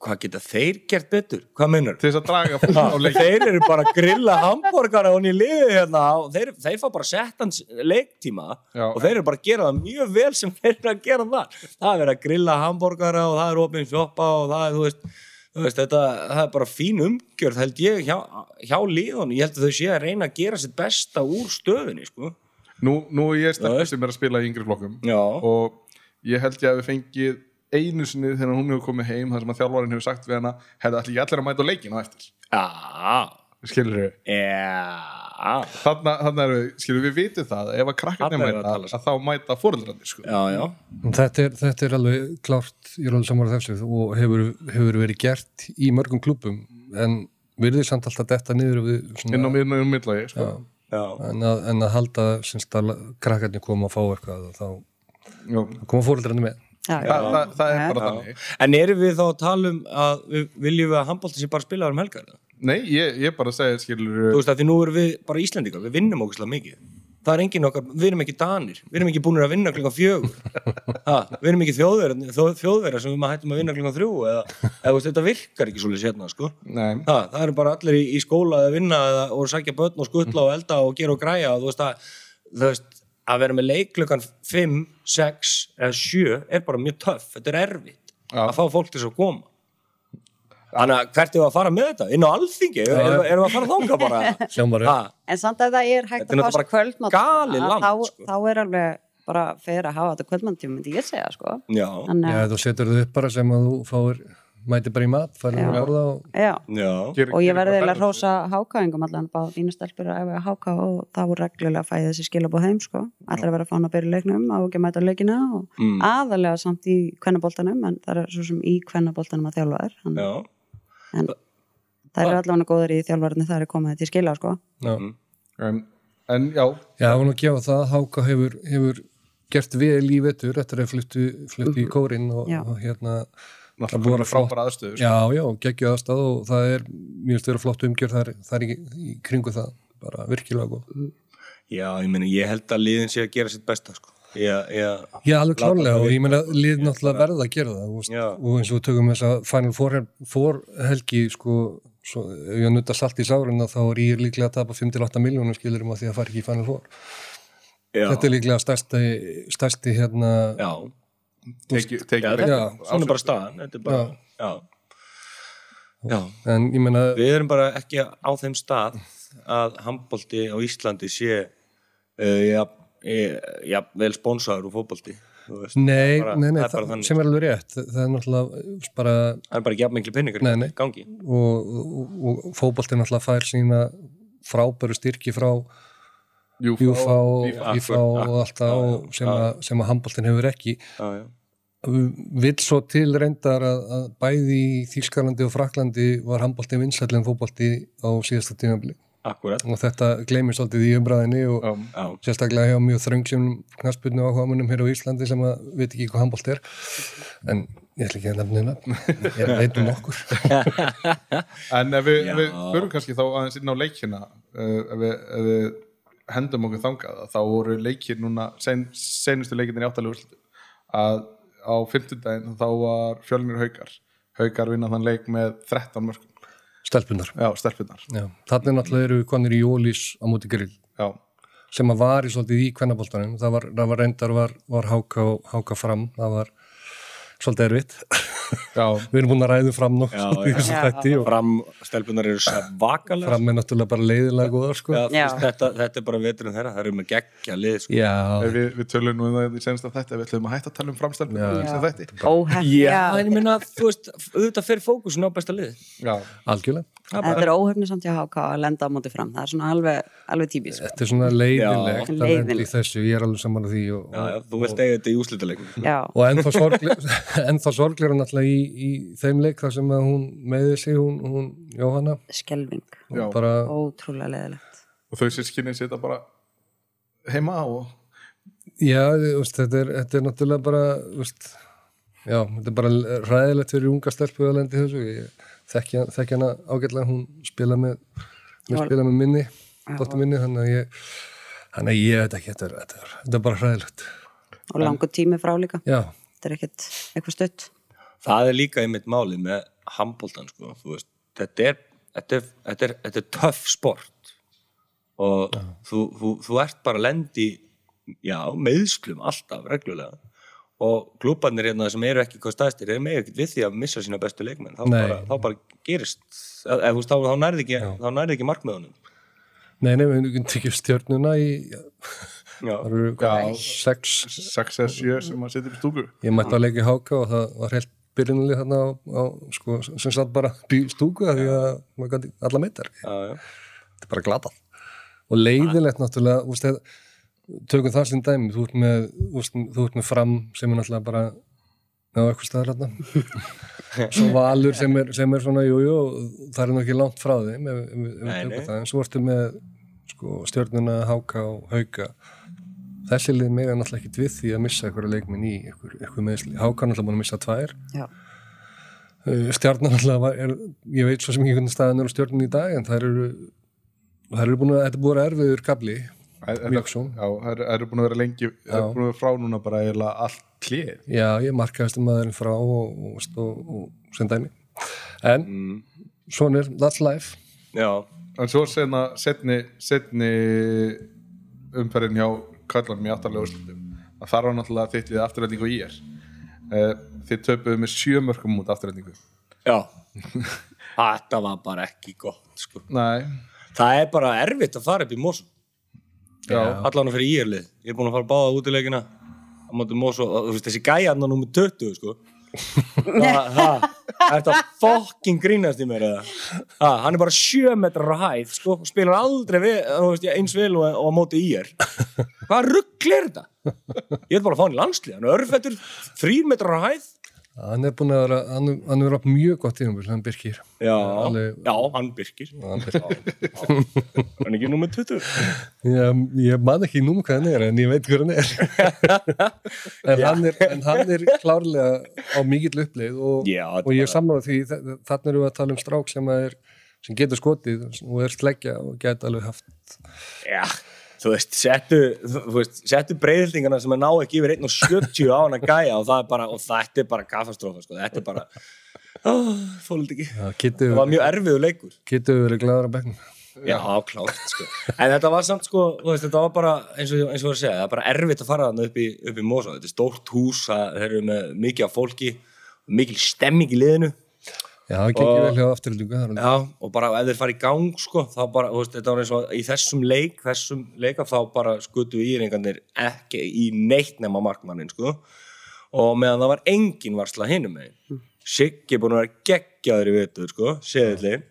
Hvað geta þeir gert betur? Hvað meinar? Til þess að draga fólk á leik Þeir eru bara að grilla hambúrgara og í liði hérna og þeir, þeir fá bara settans leiktíma Já. og þeir eru bara að gera það mjög vel sem þeir eru að gera það það er verið að grilla hambúrgara og það er opinn sjoppa og það er, þú veist, þú veist þetta, það er bara fín umgjörð held ég hjá, hjá liðun ég held að þau sé að reyna að gera sitt besta úr stöðunni sko. Nú, nú er ég Já, stelpur veist. sem er að spila í yngri flokkum Já, og ég held ég að við fengið einu sinni þegar hún hefur komið heim þar sem að þjálfarinn hefur sagt við hana hefði allir ekki allir að mæta á leikin á eftir skilur þau? já þarna, þarna eru, skilur við vitum það ef að er að mæta, sko. að þá mæta fóreldrarnir sko. Þetta er, þetta er alveg klárt í ráðum saman þessu og hefur, hefur verið gert í mörgum klubum en virðið samt alltaf detta niður við inn á svona, miðnum um millagi sko. já. en, að, en að halda að krakkarnir koma að fá eitthvað og þá koma fóreldrarnir með Já, Þa, það, það er bara Já. þannig En erum við þá að tala um að við viljum við að handbólti sé bara spilaður um helgar? nei, ég, ég bara segja, skilur Þú veist að því nú erum við bara Íslendingar, við vinnum ógæslega mikið. Það er engin okkar, við erum ekki danir, við erum ekki búinir að vinna klukkan fjögur. Ha, við erum ekki þjóðverðar, þjóðverðar sem við maður hættum að vinna klukkan þrjú eða, eða þetta virkar ekki svolítið sérna, sko. nei, Ha, það eru bara allir í, í skóla að vinna eða, og sækja börn og skutla og elda og gera og græja og veist að, þú veist, að vera með leik klukkan 5, 6 eða 7 er bara mjög töff, þetta er erfitt Já. að fá fólk til þess að koma. Þannig að hvert er að fara með þetta? Inn á alþingi? Erum erum við að fara þanga bara? Hljómar Ha, En samt að það er hægt að náttúrulega kvöldmátt sko. þá er alveg bara fyrir að hafa þetta kvöldmáttíum myndi ég segja sko já, Þannig Já, þú setur þau upp bara sem að þú fáir mæti bara í mat, Já. að borða og já, já, Gerir- og ég verði eiginlega að hrósa hákáingum allan bara þínu stelpur að ef háká og það voru reglulega að fæði þessi skilabóð heim sko. Allir að vera að fána að byrja leiknum á ekki að mæta leikina og Mm. aðalega samt í kvennaboltanum en það er svo sem í kvennaboltanum að þjálfa þær en já, það eru allavega góður í þjálfarni það er komið til skila sko. Já, en, en já, Já, hún að gefa það, Háka hefur, hefur gert vel í vetur eftir að fluttu, fluttu í kórin og, og hérna Það voru bara frábæra aðstöðu sko. Já, já, geggju aðstæð og það er mjög stöður flott umgjörð þar, þar í, í kringu það, bara virkilega góð. já, ég meina, ég held að liðin sé að gera sitt besta, sko. Ég, ég, Já, alveg það og ég meina lið náttúrulega verða að gera það veist, Já. og eins og við tökum þess að Final Four, Four helgi sko, svo, ef ég nutta salt í sárin þá er ég líklega að tapa 5-8 miljónum skilur um að því að fara ekki í Final Four já, Þetta er líklega stærsti, stærsti hérna já, Teki- já, teki- þetta, Já. svona er bara staðan, þetta er bara, já, já, en ég meina, við erum bara ekki á þeim stað að handbólti á Íslandi sé uh, ja, ja, vel sponsaður úr veist. nei, bara- nei, nei það er það, sem er alveg rétt. Það er náttúrulega uh, bara það er bara ekki jafn miklu penningar Nei, gangi. Og, og, og fótbolti náttúrulega fær sína frábæru styrki frá Júfa og allt það sem, að, sem að handboltin hefur ekki. Já, já. vill svo til reyndar að, að bæði í Þýskalandi og Fraklandi var handbolti vinsællin fótbolti á síðasta akkurat. Og þetta gleymir svolítið í umræðinni og Já. já, sérstaklega hjá mjög þröngsum knaspunni áhuga munum hér á Íslandi sem að veit ekki hvað handbolt er. En ég ætla ekki að nefna hérna ég veit um okkur En ef við, við förum kannski þá aðeins inn á leikina. Uh, ef, við, ef við hendum okkur þangað þá voru leikir núna sen, senustu leikinir í áttalegu úrslitum að á fimmtudaginn þá var fjölnir haukar. Haukar vinna þann leik með 13 mörgum stelpunar já, stelpunar Já. þannig náttúrulega eru konir í Jólís á móti grill. Já, sem að var í svolítið í kvennaboltanum. Það var, það var reyndar var, var háka, háka fram. Það var svolítið erfitt við erum búin að ræðu fram nokkuð fram stelpunar eru svakalega fram er náttúrulega bara leiðilega góðar sko. Já, Já. þú veist, þetta, þetta er bara veturinn þeirra það eru með geggja lið sko. Já, við, við tölum nú um það í senast að þetta við ætlum að hætta að tala um framstelpunar ég minna, þú veist, auðvitað fer fókusin á besta lið. Já, algjörlega. Þetta er óhefni samt HK að lenda á móti fram. Það er svona alveg, alveg típis sko. Þetta er svona leiðilegt að lenda í þessu, ég er alveg saman að því og, já, já, þú vilt eiga þetta í úslitaleikum já, og ennþá sorglega náttúrulega í, í þeim leik þar sem hún meði sig hún, hún Jóhanna. Skelving bara, ótrúlega leðilegt og þau sískinni sita bara heima og já, veist, þetta er, þetta er náttúrulega bara veist, já, þetta er bara ræðilegt fyrir unga stelpu að lendi þessu. Ég þekki, þekki hana ágætlega hún spila með, spila með minni dóttur minni, þannig að ég þannig að ég veit ekki, þetta er, þetta er, þetta er bara ræðilegt og langur tími frá líka. Já, þetta er ekkert eitthvað stutt það er líka einmitt máli með handbóltan sko, þetta er þetta er, þetta er, þetta er töff sport. Og þú, þú, þú ert bara lendi já, meðsklum alltaf reglulega. Og klúbarnir hérna sem eru ekki hvað staðstir, eru með ekkert við því að missa sína bestu leikmenn, þá, bara, þá bara gerist eða þú veist, þá, þá nærði ekki, þá nærði ekki markmiðunum. Nei, nei, við erum tekið stjörnuna í, já, það eru hvað, Já. sex 6 eða 7 sem að sitja í stúku Ég mætti að leika í háka og það var heilt byrjunalið þarna á, á sko, sem satt bara stúku af því að maður gæti alla meitar. Þetta er bara glatað. og leiðilegt náttúrulega úst, eð, tökum það sem dæmi þú ert með, úst, þú ert með fram sem er náttúrulega bara á eitthvað staðar hérna svo valur sem er, sem er svona jújú, jú, það er nú ekki langt frá þeim ef, ef, ef, en svo ertu með sko, stjörnuna, háka og hauka þessi lið meira náttúrulega ekki við því að missa eitthvað leikminn í eitthvað meðsli, háka er náttúrulega búin að missa tvær. Já. Uh, stjarnan alltaf var, er, ég veit svo sem ekki hvernig staðan er á stjarnan í dag en það eru það eru búin að, þetta er búin að vera erfiður kabli mjög svo. Já, það eru- eru búin að vera lengi það eru búin að vera frá núna bara eiginlega allt klið já, ég markaðist um maðurinn frá og, og, og, og sem dæmi. En svona er, that's life. Já, En svo senna setni, setni umferðin hjá kallanum í aftarlega úrslutum að þar var náttúrulega þitt liðið afturrætningu í er þið töpuðu með sjö mörgum út afturrætningu já. Þetta var bara ekki gott sko. Nei, Það er bara erfitt að fara upp í já, Allan fyrir íerlið Ég er búin að fara báða út í leikina veist þessi gæja hann á númer 20 sko. Það, það, þetta fokkin grínast í mér það, hann er bara sjö metrar á hæð sko, og spilar aldrei við, veist, eins vel og, og móti í er hvað ruggl er þetta? Ég er bara að fá hann í landslið hann er örfættur, þrýr metrar á hæð hann er búin að vera, hann, hann er verið mjög gott tíðanbúl, hann Birkir. Já, Alveg- já, hann byrkir hann er ekki númer 20 ég, ég man ekki nú hvað hann er en ég veit hver hann er. En, hann er en hann er klárlega á mikill uppleið og, Já, og ég bara- sammála því þa- þarna erum við að tala um strák sem, er, sem getur skotið og er sleggja og geta alveg haft já, þú veist, settu settu breyðildingana sem að ná ekki yfir 1.70 á hann að gæja og það er bara, og þetta er bara kafastrófa sko, þetta er bara oh, fólald ekki, það það var mjög erfiðu leikur getur verið glæðar á bekknum Já, klárt, sko. En þetta var samt, sko, þú veist, þetta var bara, eins og, eins og að segja, það er bara erfitt að fara þarna upp í, upp í Mosó. Þetta er stórt hús, það eru með mikið af fólki, mikil stemming í liðinu. Já, það Og- vel hjá afturlíku Já, og bara ef þeir fara í gang, sko, þá bara, þú veist, þetta var eins og í þessum leik, þessum leika, þá bara skutu íringarnir ekki í neitt nema markmannin, sko. Og meðan það var engin varsla hinum megin. Siggi er búin að vera geggjaður í vitur, sko, seðilinn.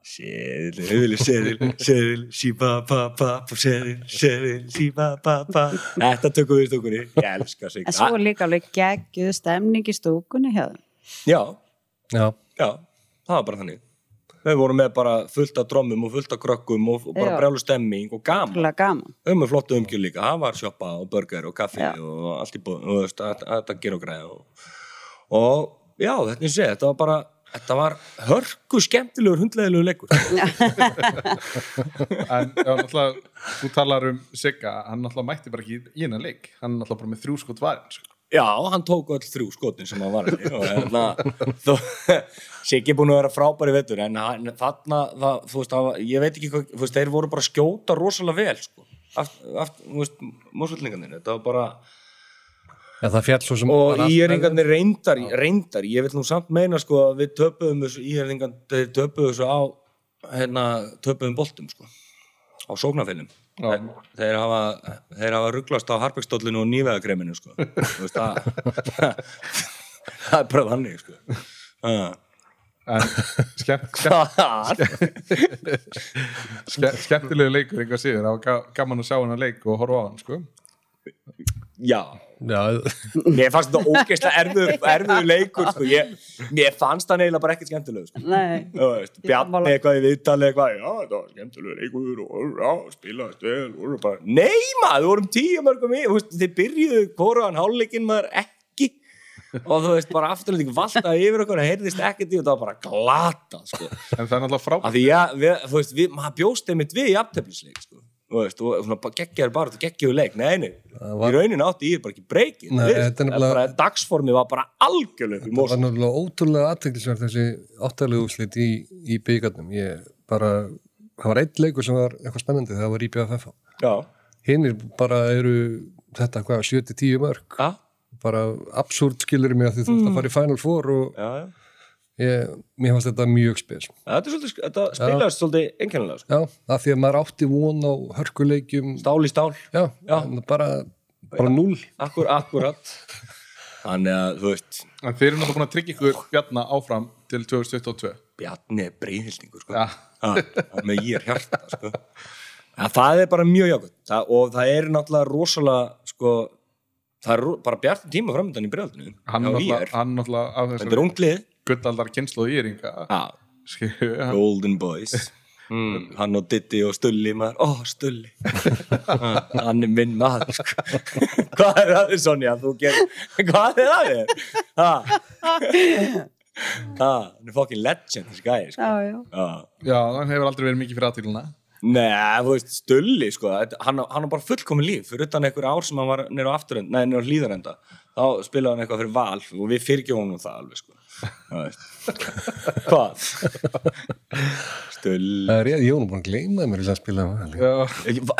Seðil, höfðli, seðil, seðil, síba, ba, ba, ba, seðil, seðil, síba, ba, ba. Þetta tökum við í stúkunni. Ég elska sig. En svo líka alveg geggjuð stemning í stúkunni hjá þeim. Já, já, já, það var bara þannig. Við vorum með bara fullt af drommum og fullt af krökkum og, bara Já. brjálu stemming og gaman. Gaman. Við erum með flottu umgjör líka. Það var sjoppa og burger og kaffi Já. og allt í búin. Og þú veist, að- að þetta ger og græða. Og, og já, þetta er sé, þetta var bara, þetta var hörku skemmtilegur hundleðilegur leikur. en já, náttúrulega þú talar um Sigga, hann náttúrulega mætti bara ekki í hennan leik, hann náttúrulega bara með þrjú skot varin sko. Já, hann tók öll þrjú skotin sem hann var og hérna Siggi er búin að vera frábæri vettur en þarna, það, þú veist, það, ég veit ekki hvað, þú veist, þeir voru bara að skjóta rosalega vel, sko aft, þú veist, mósvöldningarnir þetta var bara, já, það fjall svo sem og íheringarnir reyndar, reyndar, ég vil nú samt meina, sko, að við töpuðum þessu íheringar, þeir töpuðu þessu á hérna, töpuðum boltum, sko á sóknarfinnum Já. Þeir hafa, þeir hafa rugglast á harpegsstóllinu og nývegakreminu sko. Það, það er bara þannig sko. En skemmt, skemmt, skemmtilegu leikur einhver síður, það var ga- gaman að sjá hennar leik og horfa á hann sko. Já, mér fannst þetta ógeðslega erfiður, erfiður leikur sko. ég, mér fannst það eiginlega bara ekkert skemmtileg sko. Nei. Þú veist, Ég Bjarni eitthvað í viðtali eitthvað, já, þetta var skemmtilegur leikur og já, spilaðist vel og bara, nei maður, við vorum tíu mörgum í, þú veist, þið byrjuðu hvoraðan hálfleikin maður ekki og þú veist, bara afturlending valda yfir okkur, það heyrðist ekkert í og það var bara glata, sko en það er náttúrulega frábært af því ég, við, þú veist, við, maður bjóst einmitt við í aftöflisleik, sko þú veist, og svona geggjaður bara, þetta geggjaður leik. Nei, nei, var- í raunin átti ég bara ekki breyki Nei, þetta er nefnilega- bara, dagsformi var bara algjörlega í það var náttúrulega ótrúlega aðteklisverð þessi áttalegu úslit í, í byggarnum ég bara, það var einn leikur sem var eitthvað spennandi, það var IBFF já, hinnir bara eru þetta hvað, 7-10 mörg já, bara absúrt skilur mig að því þú ert að fara í Final Four og já, já ég, mér fannst þetta mjög spes. Þetta, er þetta spilaðist svolítið einkennilega sko. já, af því að maður átti von á hörkuleikjum. Stál í stál, já, Já. bara, bara núl akkur, akkurat. Þannig að, þú veist. En þeir eru náttúrulega búin að tryggja ykkur bjarna áfram til 2022 Bjarni er breyðhildingur sko. Með ég er hjarta sko. Ja, það er bara mjög jákvæmt það, og það er náttúrulega rosalega sko, það er bara bjartum tíma framöndan í breyðaldinu hann náttúrulega, af er kynslu og íringa Já, skilju, hann- Golden Boys mm, Hann og Diddy og Stulli maður, ó Stulli Ah, Hann er minn maður sko. Hvað er það Sonja? Þú ger... Hvað er það þér? Ha? Ha, hann er fucking legend þessi gæði sko. Já, já. Já. já, hann hefur aldrei verið mikið fyrir aðtíluna Nei, þú veist, Stulli sko, hann, hann har bara fullkomin líf. Fyrir utan einhver ár sem hann var nýra á afturend nei, nýra á hlýðarenda, þá spilaði hann eitthvað fyrir val og við fyrirgjóðum honum það alveg sko. Hvað? Stulli Það er ég, ég var búin að gleyma mér að spila já,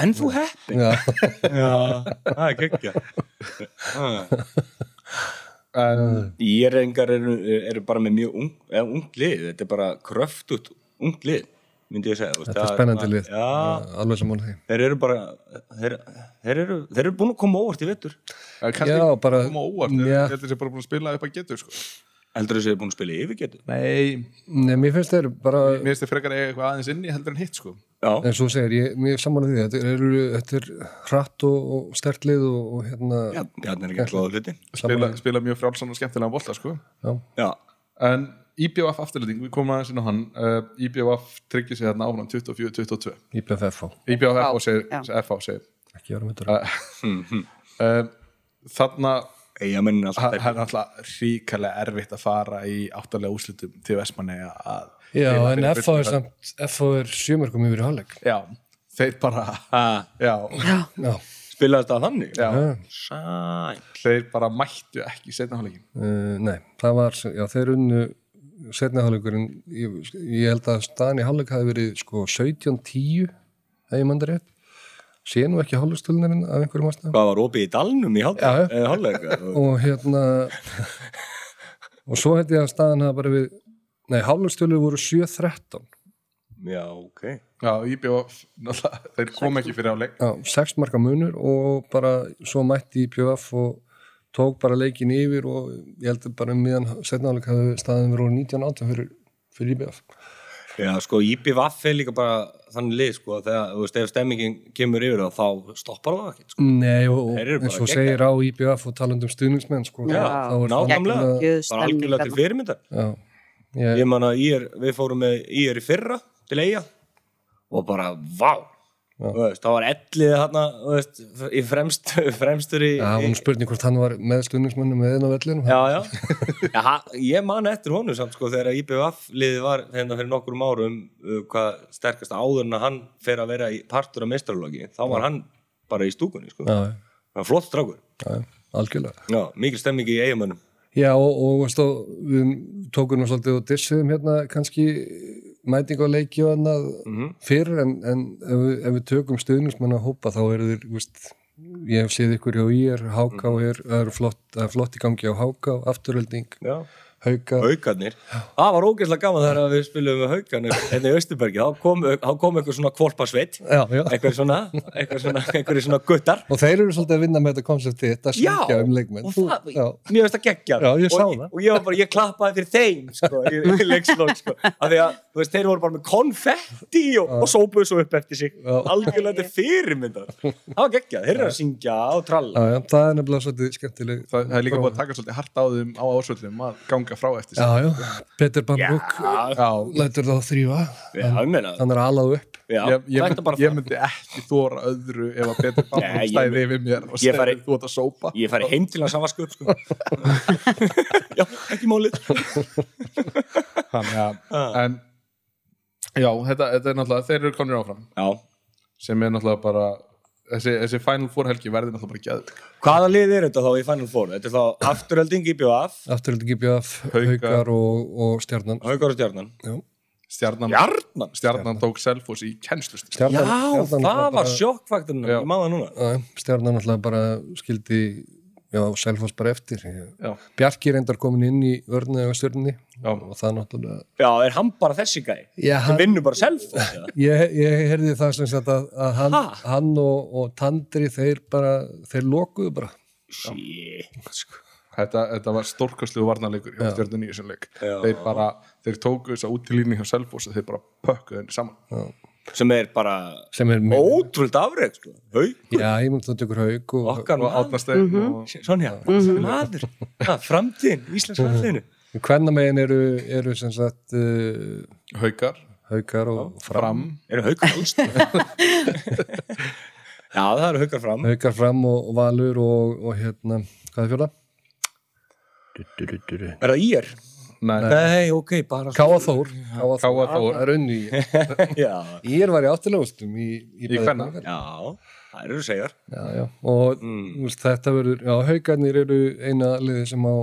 En þú heppin? Já, það er geggja en Írengar eru, eru bara með mjög ung, eða, ung lið Þetta er bara kröftut ung lið myndi ég segja þú veist, þetta er það spennandi bara- lið. Já, alveg sem hún því. þeir eru bara þeir, þeir, eru, þeir eru búin að koma óvart í vettur Já, bara- koma óvart Já. ég held að þessi bara búin að spila upp að getur sko. Heldur er búin að spila í yfirgetu nei, Nei, mér finnst þeir bara, mér finnst þið frekar eiga eitthvað aðeins inni heldur en hitt sko. Já, en svo segir, ég, mér er saman að því, þetta er, þetta er hratt og, og stert lið og, og hérna, já, Bjarni er ekki að glóða hluti spila, spila mjög frjálsan og skemmtilega bolta sko. já, Já, en IBF afturlending, við komum aðeins inn á hann uh, IBF tryggir sig hérna áfram 24-22 IBFF á, IBF Já, og segir, já. FH segir. Ekki vera með þetta. uh, þarna alltaf það er náttúrulega ríkalega erfitt að fara í áttalega úslitum til Vestmanni að Já, en FH er samt, FH er sjömörkum yfir í hálfleik. já, þeir bara Ha, já, Já, Spilaði þetta þannig? já, þeir bara mættu ekki setna hálfleikin uh, nei, það var, já, þeir unnu setna hálfleikurinn, ég, ég held að staðan í hálfleik hafi verið sko 17-10, ef ég mann rétt. Sé nú ekki hálfleikstölunin af einhverjum ástæðum. Hvað var opið í dalnum í hálfleika? og hérna og svo held ég að staðan hafa bara við nei, hálfleikstölu voru 7-13 Já, ok já, IBF, náttúrulega, þeir kom ekki fyrir hálfleik já, 6 marka munur og bara svo mætti í PF og tók bara leikin yfir og ég held að bara miðan setna hálfleik hafi staðan verið 19-18 fyrir, fyrir IBF Já, sko, IPVF er líka bara þannig lið, sko, þegar, þú veist, ef stemmingin kemur yfir það, þá stoppar það ekki, sko. Nei, og, eins og segir á IBF og talandum stuðningsmenn sko, Já, er nákvæmlega. Bara algjörlega til fyrirmyndar. Já, ég, Ég man að við fórum með IR í fyrra til eiga og bara, vá, veist, það var ellið veist, í fremst, fremstur í... Já, nú spurning hvort hann var með stuðningsmennum með einn á. Já, já. já ha, ég man eftir honum samt sko þegar IBF liðið var hérna fyrir nokkrum árum uh, hvað sterkast áður en að hann fer að vera í partur af mestrarlogi þá var hann bara í stúkunni sko. Já, já, Það var flott strákur. já. Já, mikil stemming í eigamönnum. Já, og, og og, við tókum nú svolítið og dissiðum hérna kannski mæting á leiki og annað fyrir en, en ef, við, ef við tökum stuðningsmenn að hópa þá eru þeir, veist, ég hef séð ykkur hjá IR, HK er, það eru flott, er flott í gangi á HK, afturölding, Já. Hauka. Haukarnir. Það var ógeðslega gaman þegar við spilum með haukarnir hérna í Östubergi. Þá kom, þá kom eitthvað svona kvolpasveit. Já, já. Eitthvað svona, eitthvað svona, eitthvað svona guttar. Og þeir eru svolítið að vinna með þetta konsepti, þetta Já, syngja um leikmenn. mér veist það geggjað Já, ég sá og, það. og ég var bara, ég klappaði fyrir þeim sko, í, í leikslokk sko. af því að, þú veist, þeir voru bara með konfetti og, og sópuðu svo upp eftir sig algjörlega þetta fyrirmyndar það var geggjað, þeir eru að syngja og tralla Já, já, það er nefnilega svolítið skemmtileg. Það, það að að ganga frá eftir sig. Já, já, Peter já, lætur þá þrýfa, já, ég meina hann er alað upp. já, ég, ég, ég myndi ekki þóra öðru ef að Bambam ég stæði yfir mér og fari- þú ert að sópa. ég færi heim til að samvaska upp sko. já, ekki málið. Þannig að en já, þetta, þetta er náttúrulega, þeir eru konur áfram. Já, sem er náttúrulega bara þessi, þessi Final Four helgi verði náttúrulega bara gæð hvaða lið er þetta þá í Final Four þetta er þá afturölding í BF Afturölding GBF, Haukar. Haukar og, og Stjarnan. Haukar og Stjarnan Já, stjarnan, Stjarnan? stjarnan tók Selfoss í kennslust Já, það var Já. ég maður það núna Já, Stjarnan náttúrulega bara skildi já, Selfoss bara eftir Já. Bjarki reyndar komin inn í vörnu og stjörnni Já. og það náttúrulega Já, er hann bara þessi gæ? Já, hann, vinnur bara self? ég, ég heyrði það sem sagt að, að hann, Ha? hann og, og Tandri þeir bara, þeir lokuðu bara Shit. þetta, þetta var stórkastlegu varnarleikur hjá Já. stjörnunni í þessum leik Já. þeir bara, þeir tóku þessa útilínu hjá Selfoss og þeir bara pökkuðu henni saman já. Sem er bara er ótrúld afreg sko. haukur, já, ég mun það tekur haug og okkar og maður átnasteinn og Sonja, maður, ha, framtíðin Íslands framtíðinu. Hvenna megin eru, eru sem sagt uh, haukar, haugar og fram, fram. Eru haukar alls já, það eru haukar fram. Haugar fram og, og valur og, og hérna, hvað er fjóla? Er það ír? Nei, nei, ok, bara Káa Þór. Káa Káa Þór. er unni. Ég var í áttilegustum í, í, Í kvenna? já, það eru segjar. Já, já. og Mm. þetta verður já, haugarnir eru eina liði sem á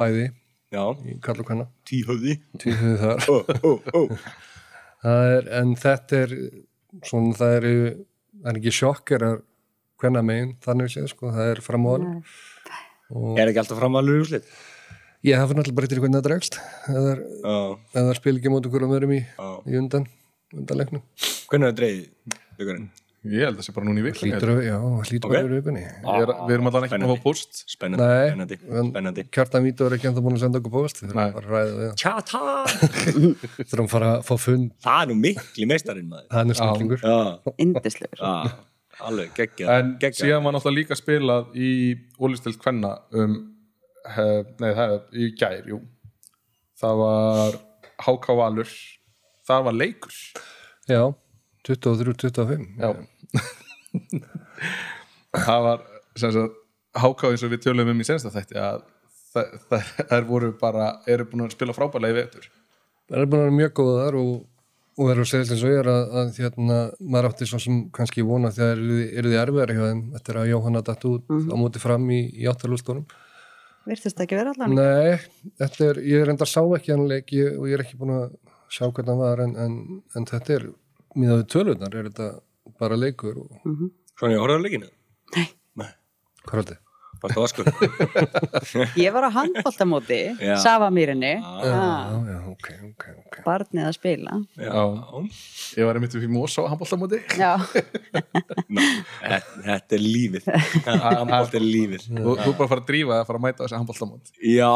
bæði já, í Karl og Kvenna. Tvíhauð þar. Ó, ó, ó. Það er, en þetta er svona það eru það er ekki sjokkerar hvenna megin þannig séð sko, það er framóðan og er ekki alltaf framalur úrslit ég hafa náttúrulega bara eitthvað hvernig það dregst. Eða það er- það spil ekki mót okkur um öðrum í, í undan undanleiknum hvernig er það dreigð vikurinn? ég held að það sé bara núna í vikunni já, hlýtur Ok. að vera vikunni. Er- við erum allan ekki að fá post spennandi, spennandi, en spennandi. Kjartan Vító er ekki enda búin að senda okkur post Nei. þurfum bara að ræða við tjata, þurfum að fara að fá fund. Það er nú mikli meistarinn maður. Hann er snillingur. Já, Indislegur. alveg geggja en síðan var náttúrulega líka spilað í ólistild kvenna um nei það er í gær jú. það var HK Valur. Það var leikur. Já, 23-25 já. Það var sem sagt HK eins og við tölum um í sensta þætti að það, það, þær voru bara eru búin að spila frábælega í vetur. Það er búin að vera mjög góðar og, og eru að segja eins og ég er að, að hérna, maður átti svo sem kannski vona þegar eru, eru þið erfiðar hjá þeim eftir að Jóhanna datt út á móti fram í, í áttalústónum Virtist ekki vera allan. Nei, þetta er, ég er enda sá ekki hann leik ég, og ég er ekki búin að sjá hvernig hann var en, en, en þetta er, miðað við tölunar er þetta bara leikur og svona ég horfði á leikinu Nei. hvað er þetta? Varst það vaskur Ég var á handbóltamóti, Já. Safamýrinni, Já, já, ok, ok, ok. Barnið að spila. já, ég var einmitt við Mosó handbóltamóti Já, Þetta þetta er lífið. Handbólt er lífið. Og þú er bara að fara að drífa að fara að mæta þessi handbóltamót Já,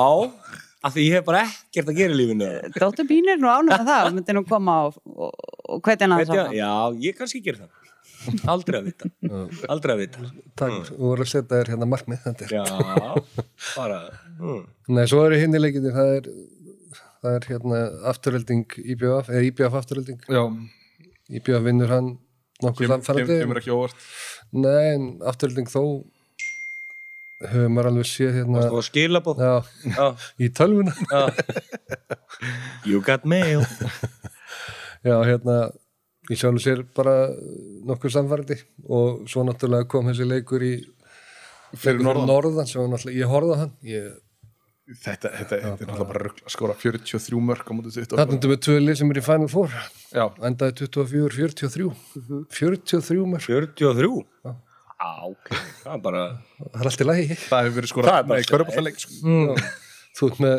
af því ég hef bara ekkert að gera í lífinu. Dóttur Bín er nú ánum með það, myndi nú koma og, og, hvernig hann ég, það Já, ég kannski gera það Aldrei að vita. Aldrei að vita. Takk, þú voru að setja þér hérna markmið er. Já, bara mm. Nei, svo eru hinn í leikinni, það er það er hérna afturölding IBF, eða IBF afturölding já, IBF vinnur hann kem, samfærandi kemur ekki óvart. Nei, en afturölding þó höfum maður alveg séð hérna Varstu að skilabóð í tölvuna. You got mail. Já, hérna í sjálfu sér bara nokkuð samfærandi og svo náttúrulega kom þessi leikur í fyrir norðan? norðan sem var náttúrulega, ég horfði á hann ég, þetta, þetta, þetta er náttúrulega bara rugl að skora 43 mörg á mútið 20 Þarna erum við tvö lið sem er í Final Four. Já, endaði 24, 43 43 mörg 43 Já, ok. Það er bara það er allt í lagi. Það hefur verið Það skorað er bara með körpallaleik sko. þú ert með,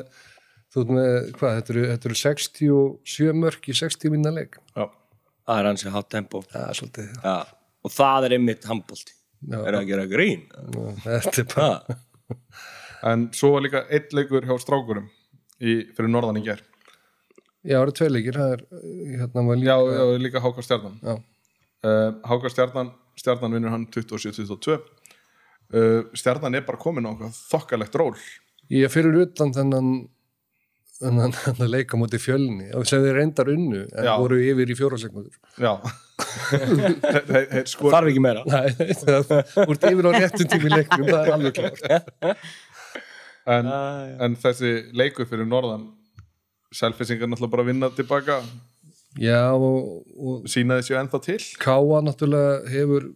þú ert með hvað, þetta eru, þetta eru 67 mörg í 60 minna leik. Já, Það er hansi hátt tempo. Er svolítið Já, og það er einmitt handbólti Já. Er að gera grín? þetta er bara en svo var líka einn leikur hjá strákurum í, fyrir norðan í ger já, það eru tvei leikir það er, hérna líka já, já, líka Háka Stjarnan. Já. uh, Háka Stjarnan Stjarnan vinnur hann 27-22 uh, Stjarnan er bara komin á þokkalegt ról. Ég fyrir utan þennan þennan, þennan leika mútið fjölni og sem þeir reyndar unnu en Já. voru yfir í fjóra sekundur já þeir, þeir, þeir skor þarf ekki meira Nei, það úr yfir á réttum tími leiknum, það er alveg klart. en, en þessi leikur fyrir norðan selfisingar náttúrulega bara að vinna tilbaka Já, og, og sína þessu ennþá til Káa náttúrulega hefur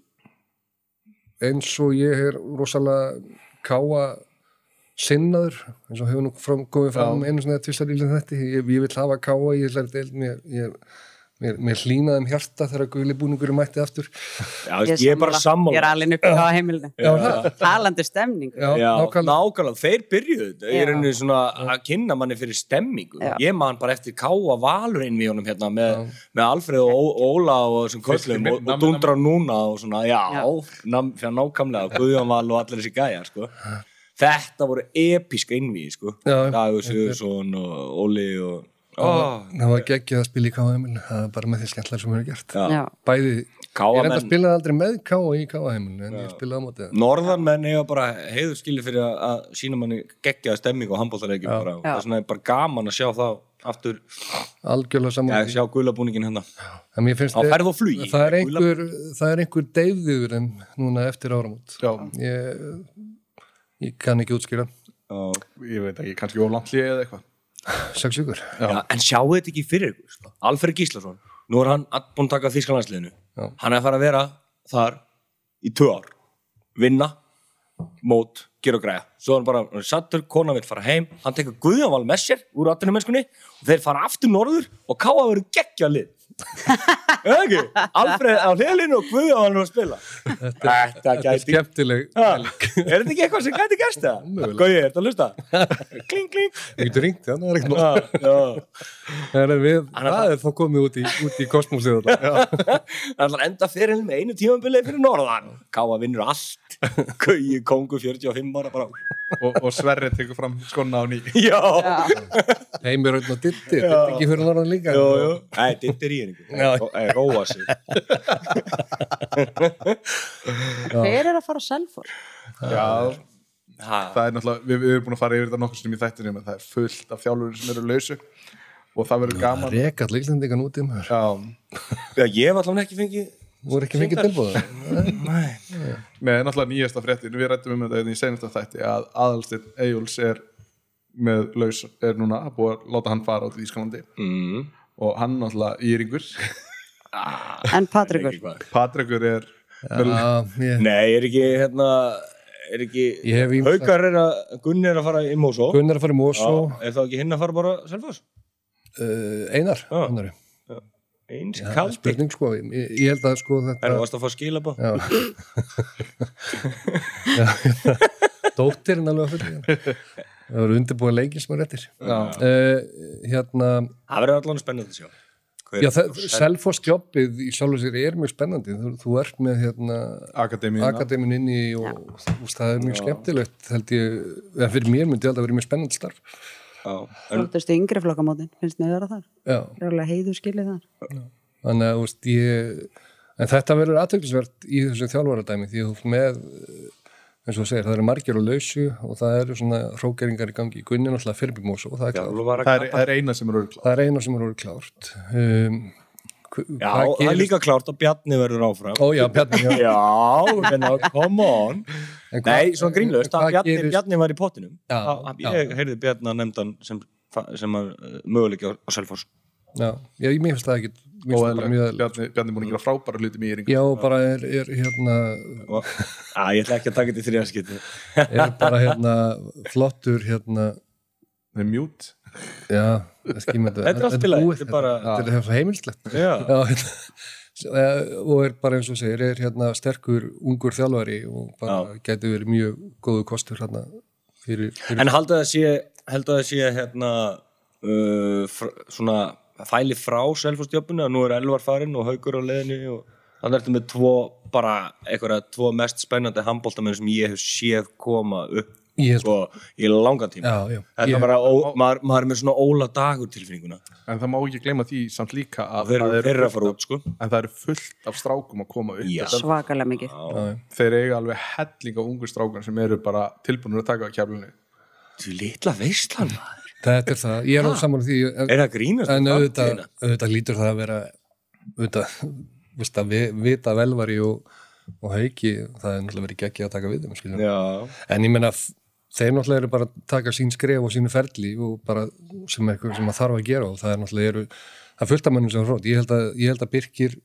eins og ég er rosalega Káa sinnaður, eins og hefur nú fram, komið fram einu svona tvistar í þetta, ég, ég vil hafa Káa í þessari deild, mér, ég, mér, mér hlýnaði um hjarta þegar guðli búningur mætti aftur. Já, veist, ég er bara Ég er sammála alveg upp á heimilinu. Já, það, Talandi stemningu. já, Já, nákvæmlega. nákvæmlega, þeir byrjuðu Já. ég er henni svona að kynna manni fyrir stemmingu Já. ég man bara eftir káa valur inn við honum hérna með, með Alfreð og Ó- Óla og þessum köllum og, og dundra núna og svona, já, Já. nákvæmlega. Guðjón Val og allir þessi gæjar, sko þetta voru episka innvíð, sko. Já, Dagur Sigursson og Óli og Ó, það var geggjað að spila í K.A.M. það er bara með því skemmtilega sem við erum gert. Já. Já, bæði, ég reynda að spila aldrei með K.A. í K.A.M. en ég spilaði á mótið Norðanmenn eiga bara heiður skilja fyrir að, að sína manni geggjaða stemming og. Já. það er svona bara gaman að sjá þá aftur, algjörlega ja, saman sjá gulabúningin hérna. En mér finnst á ferð og flugi. það er einhver, það er einhver deyfðiður en núna eftir áramót. Já, ég, ég kann ekki útskýra. Já. ég veit ekki, kannski oflandli eða eitthvað. Já, en sjáu þetta ekki fyrir ykkur sko. Alfred Gíslason, nú er hann að- búinn að taka þýskalandsliðinu. Já. hann er að fara að vera þar í tvö ár. Vinna, mót gera og græja, svo er hann bara hann er sattur, kona vil fara heim, hann tekur Guðjánval með sér úr atvinnum mennskunni og þeir fara aftur norður og káa að vera geggja lið eða ekki? Alfred á hliðlinu og Guðjánval er að spila. Þetta þetta er gæti skemmtileg er þetta ekki eitthvað sem gæti gerst það? Gauði, er þetta að hlusta? kling, kling. Ég getur ringt það er ekkert já. Það er, við, Hann er það er þá komið út í, út í kosmosið þetta. Það að enda fyrir með einu tímabilið fyrir norðan. Káa vinnur allt. Gauji, kongu, 45 ára bara. Og, og Sverri tekur fram skonna á ný. Já, Heimir Raun og Ditti, þetta er ekki fyrir norðan líka. er í henni Nei, róa sig. Hver er að fara á Selfoss? Já, ha, það er náttúrulega, við, við erum búin að fara yfir þetta nokkur sem í þættinu, en það er fullt af þjálfurum sem eru lausu. Og það verður gaman. Rekat líkslendingan út í maður. Já, ég var allavega ekki fengið er ekki fengið tilbúða. Nei. Með náttúrulega nýjasta fréttin, við rættum um þetta hérna í senasta þætti að aðalstinn Eyjuls er með laus, er núna að búið að láta hann fara út í Ískalandi. Mm. Og hann náttúrulega íringur En Patrikur? Patrikur er Já, ég, Nei, er ekki hérna Er ekki Haukar er að Gunni er að fara í Mósó Gunnar er að fara í Mosó, Er þá ekki hinn að fara bara Selfoss? uh, Einar, Já. Einar. Eins Já, kaldi spurning sko, ég, ég held að sko Er þetta, það að fá skilabá? já. Dóttirinn alveg að fulla. Það voru undirbúið leikir sem er réttir. já, Uh, hérna, Það verður allan spennandi að sjá. Hver- já, Selfoss jobbið í sjálfu sér er mjög spennandi. Þú, þú ert með hérna Akademíuna. akademin inn í og þú veist, það er mjög skemmtilegt held ég, eða fyrir mér myndi alltaf verið mjög spennandi starf. Já, Þú veist, yngri flokkamótin, finnst mér vera þar. Já, Rjálega heiðu skilið þar. Þannig að veist, ég en þetta verður aðtöklisvert í þessu þjálfaradæmi því að þú ert með eh, eins og þú segir, það eru margir á lausu og það eru svona hrókeringar í gangi. Í gunnin alltaf fyrirbygmós og það er klárt það er, það er eina sem er örgla það er eina sem er orðið klárt um, Já, hvað það er líka klárt að Bjarni verður áfram. Ó já, Bjarni, já, Já, hérna, come on. En hvað- Nei, svona grínlaust, að Bjarni, gerist- Bjarni var í pottinum. Já, Þá- já. Ég heyrði Bjarni að nefndan sem, sem að möguleiki á, á Selfoss já, já, ég mér finnst það ekki mér Bjarni, Bjarni búin að gera frábæra hluti með íringur já, bara er, er hérna að, Ég ætla ekki að taka þetta í þriðaskipti er bara hérna flottur hérna það er mjút Já, það skýmur þetta. Þetta er allt í lagi, þetta er bara- Þetta er svo heimilslegt. Já, Já, hérna, eh, og er bara eins og segir, er hérna sterkur ungur þjálfari og bara gæti verið mjög góðu kostur hérna fyrir, fyrir En halda það sé, held að það sé hérna uh, fr, svona fæli frá Selfossdjöpunni að nú er Elvar farinn og Haugur á leiðinni og þannig ertu með tvo bara einhverja tvo mest spennandi handbóltamenn sem ég hef séð koma upp ég held, sko, í langan tíma. Já, já, Þetta ég, er bara, ó, maður, maður er með svona óla dagur tilfinninguna. En það má ekki gleyma því samt líka að þeir það eru er fullt fara af- út sko. eru fullt af strákum að koma upp. Já. Þetta- Svakalega mikið. Þeir eiga alveg helling á ungu strákar sem eru bara tilbúinur að taka á kjærlunni Þú litla veistlan maður þetta er það, ég er alveg saman því en, Er það grínast en um auðvitað, framtíðina? auðvitað lítur það að vera auðvitað, veist að vi, vita velvari og, og hauki það er náttúrulega verið geggja að taka við þeim skiljum. Já, en ég menna þeir náttúrulega eru bara að taka sín skref og sínu ferli og bara sem er eitthvað sem maður þarf að gera og það er náttúrulega eru það er fullt af mönnum sem er hrótt ég ég held að Birkir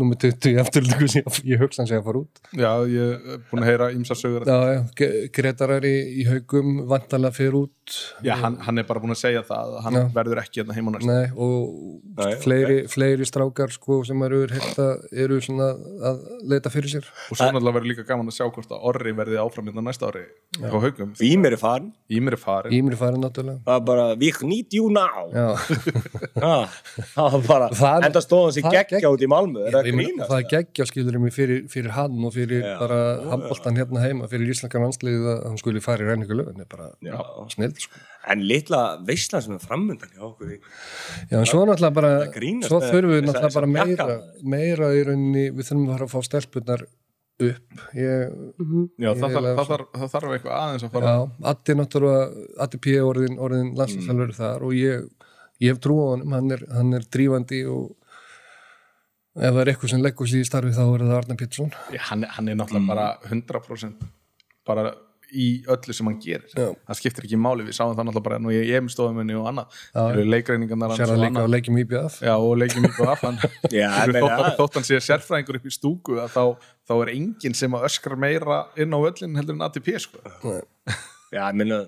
nummer 20 í afturlöku sem ég, hugsa hann sé að fara út. Já, ég er búin að heyra ímsa sögur já, já, Ge- Gretar er í, í haugum vantanlega fyrir út já, hann, hann er bara búin að segja það að hann Já. verður ekki hérna heima næst Nei, og Nei, fleiri, fleiri strákar sko, sem eru, heita, eru svona að leita fyrir sér. Og svo náttúrulega verður líka gaman að sjá hvort að Orri verði áfram hérna næsta ári á haugum Ímir er farin Ímir er farin Ímri farin náttúrulega. Það er bara, we need you now. Það var bara, Það- enda stóðan sér geggja gegg- út í Malmö Er það er geggja skilur mig fyrir, fyrir hann og fyrir Já. bara handboltan hérna heima fyrir íslenska landsliðið að hann skuli fara í ræningu lögin er bara Já. Snild sko. En litla veisla sem er framöndan hjá okkur í- Já, en svo náttúrulega bara, Það grínast svo þurfum við náttúrulega bara meira, meira í rauninni, við þurfum að fara að fá stelpunar upp. Ég, Já, það, Ég þarf, lega það, þarf, það þarf eitthvað aðeins að fara já, Addi náttúrulega, Addi P. orðin, orðin landslýstalveri þar og ég, ég hef trú á honum, hann er, hann er drífandi og ef það er eitthvað sem leggur sér í starfi þá er það Arna Pétursson. Já, hann, hann er náttúrulega bara 100% bara í öllu sem hann gerir Já. það skiptir ekki máli, við sáum það náttúrulega bara nú ég er stofum og annað, það eru leikreiningarnar og það annað. leikjum IBF. Já, og leikjum í af hann Já, ég meina þótt, það. hann sé sérfræðingur upp í stúku að þá, þá er enginn sem að öskra meira inn á öllin heldur en ATP sko. Já, ég meina,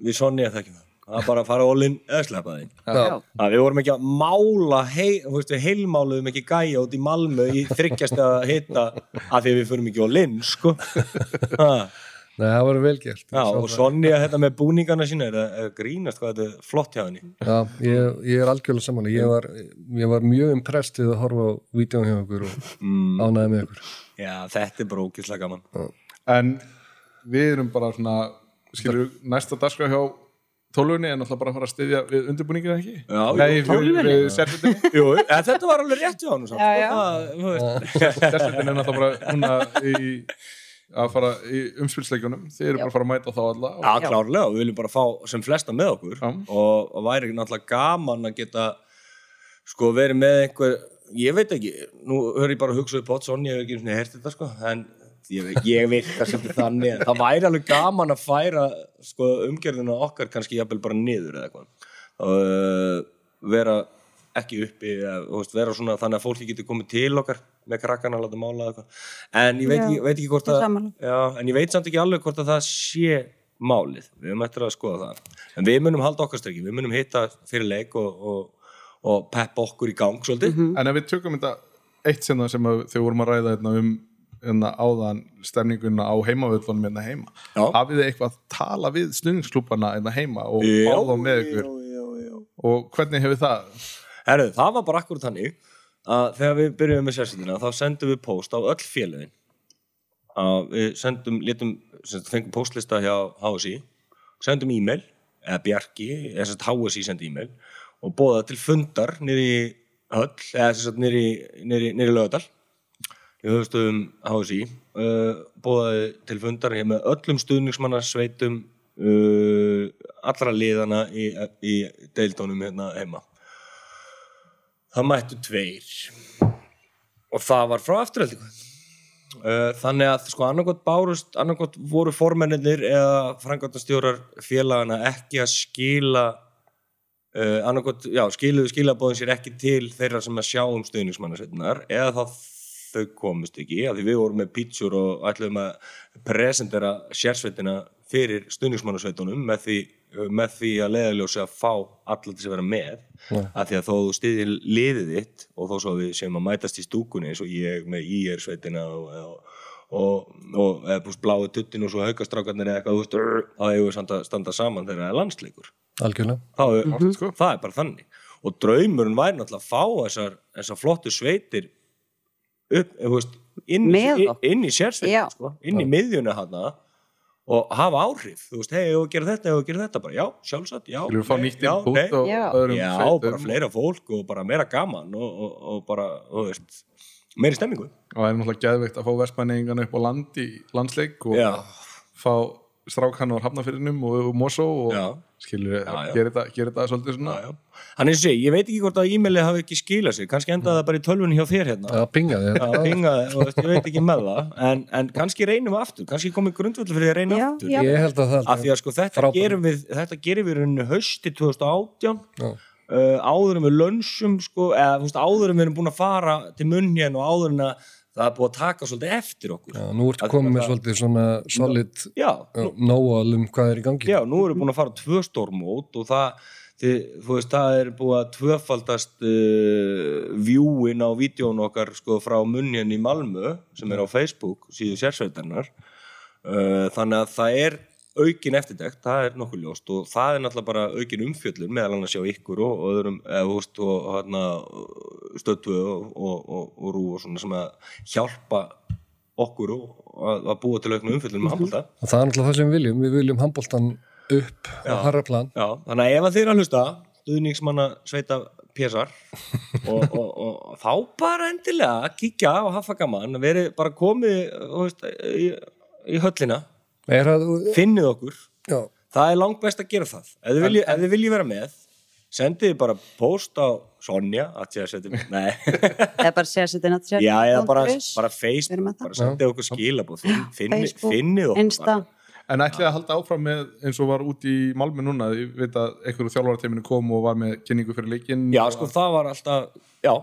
við Sonja þekkjum það. Það er bara að fara ólinn eða sleppa því. Já. Að við vorum ekki að mála, hei, heilmáluðum ekki gæja út í Malmö í þryggjast að hitta af því að við förum ekki á linn, sko. Nei, það var vel gert. Já, og Sonja þetta með búningana sína er að grínast hvað þetta er flott hjá henni. Já, ég, ég er algjörlega samanlega. Ég var, ég var mjög impressed við að horfa á vídjón hjá okkur og Mm. ánæði með okkur. Já, þetta er bara ógislega gaman. en við erum bara svona skilur næsta dagskrá hjá tólfunni er náttúrulega bara að fara að styðja við undirbúningið ekki? Já, Nei, jú, við, við sérfittinni Jú, en þetta var alveg rétt hjá hann samt, Já, já. sérfittin er náttúrulega bara núna í að fara í umspilsleikjunum. Þið eru bara að fara að mæta þá alla og, Já, klárlega, við viljum bara fá sem flesta með okkur. Já. og, væri náttúrulega gaman að geta sko verið með einhver ég veit ekki, nú höfum ég bara að hugsa upp átt Sonja hefur ekki hert þetta sko en ég, veit- ég virka svolítið þannig en það væri alveg gaman að færa sko umgjörðina okkar kannski jafnvel bara niður eða eitthvað. Og uh, vera ekki uppi eða, þú veist, vera svona þannig að fólki getur komið til okkar með krakkana að láta mála eða eitthvað. En ég veit, Já, ekki, veit ekki hvort ég að. Já, en ég veit samt ekki alveg hvort að það sé málið, við höfum eftir að skoða það. En við munum halda okkar strekki, við munum hitta fyrir leik og, og, og peppa okkur í gang svolítið. En ef við tökum þetta eitt sinna sem að þau vorum að ræða hérna um hérna áðan stemninguna á heimavöllunum hérna heima hafið þið eitthvað að tala við stuðningsklúbana hérna heima og þá með ykkur? já, já, já. og hvernig hefur það Herru, það var bara akkur þannig að þegar við byrjuðum með sérstættina þá sendum við post á öll félögin. Að við sendum, letum fengum postlista hjá HSI sendum e-mail, eða Bjarki eða HSI sendi e-mail og bóða til fundar nýri höll, eða nýri, lögadal í höfustöðum HSI uh, bóðaði til fundar hér með öllum stuðningsmanna sveitum uh, allra liðana í, í deildónum hérna heima það mættu tveir. Og það var frá afturhaldingu uh, þannig að sko annarkot bárust annarkot voru formennir eða frangotastjórar félagana ekki að skila uh, annarkot, já, skiluðu skilabóðin sér ekki til þeirra sem að sjá um stuðningsmannasveitinar eða þá þau komust ekki, af því við vorum með pítsur og ætluðum að presentera sérsveitina fyrir stuðningsmannasveitunum með því, með því að leiðaljósi að fá alla til að vera með Já. af því að þó þú styðir liðið þitt og þó svo við sem að mætast í stúkunni eins og ég með IR sveitina og, og, og, og eða búst bláu tuttin og svo haukastrákarnir eða eitthvað, rrr, þá hefur við standa, standa saman þegar það er landsleikur Algjörlega. þá er, Oft, sko. það er bara þannig og draumurinn væri náttúrulega að fá þessar, þessar flottu sveitir upp, þú veist, inn, í- inn, inn í sérsveitin sko, inn í miðjuna hana og hafa áhrif, þú veist, hei, við gerum þetta við gerum þetta, bara. Já, sjálfsagt, já við fá nýtt input og öðrum Já, sveitum. bara fleira fólk og bara meira gaman og, og, og bara, þú veist meiri stemmingu og það er náttúrulega geðveikt að fá vestmæningan upp á land í landsleik og Já, fá strákan á hafnafyrinum og, og Mosó og Já. skilur gerir þetta, gerir þetta svolítið svona. Hann er að segja, ég veit ekki hvort að e-mailið hafi ekki skilað sig. Kannski endaði það bara í tölvunni hjá þér hérna. Já, pingaði Já, pingaði, og veist, ég veit ekki með það. En, en kannski reynum við aftur, kannski komið grundvöldu fyrir að reyna Já, aftur. já. Ég held að það. Af því að sko þetta Frábært. gerum við þetta gerum við rauninni hausti 2018 Já. uh, áður en við lönsum sko, eða þú veist, áður en við erum búin að fara til munn hérna og áður en að það er búið að taka svolítið eftir okkur. Já, nú ertu Að- komið með svolítið svona solid nóal um hvað er í gangi. já, nú erum við búin að fara tvö stórmót og það þið, þú veist, það er búið að tvöfaldast uh, viewin á vídjón okkar sko frá hérna í Malmö sem er á Facebook síðu sérsveitarnar uh, þannig að það er aukin eftirdekt, það er nokkuð ljóst og það er náttúrulega bara aukin umfjöllun meðal annars hjá ykkur og, og öðrum veist, og hérna stötu og, og, og, og rú og svona sem að hjálpa okkur og að, að búa til auknu umfjöllun með handbólta Og það er náttúrulega það sem við viljum. Við viljum handbóltan upp á harra plan. Já, þannig að ef að þið að hlusta stuðningsmanna sveita pésar og, og, og þá bara endilega kíkja og hafa gaman verið bara komið veist, í, í höllina er að, finnið okkur. Já, það er langt best að gera það. Ef þið viljið ef þið viljið vera með sendið bara post á Sonja að ég að setja nei, eða bara Facebook, bara sendið okkur skilabóð finn, finnið, okkur. En ætlið að halda áfram með eins og var út í Malmö núna, ég veit að einhverju þjálfarateiminu kom og var með kynningu fyrir leikinn já, sko það var alltaf já,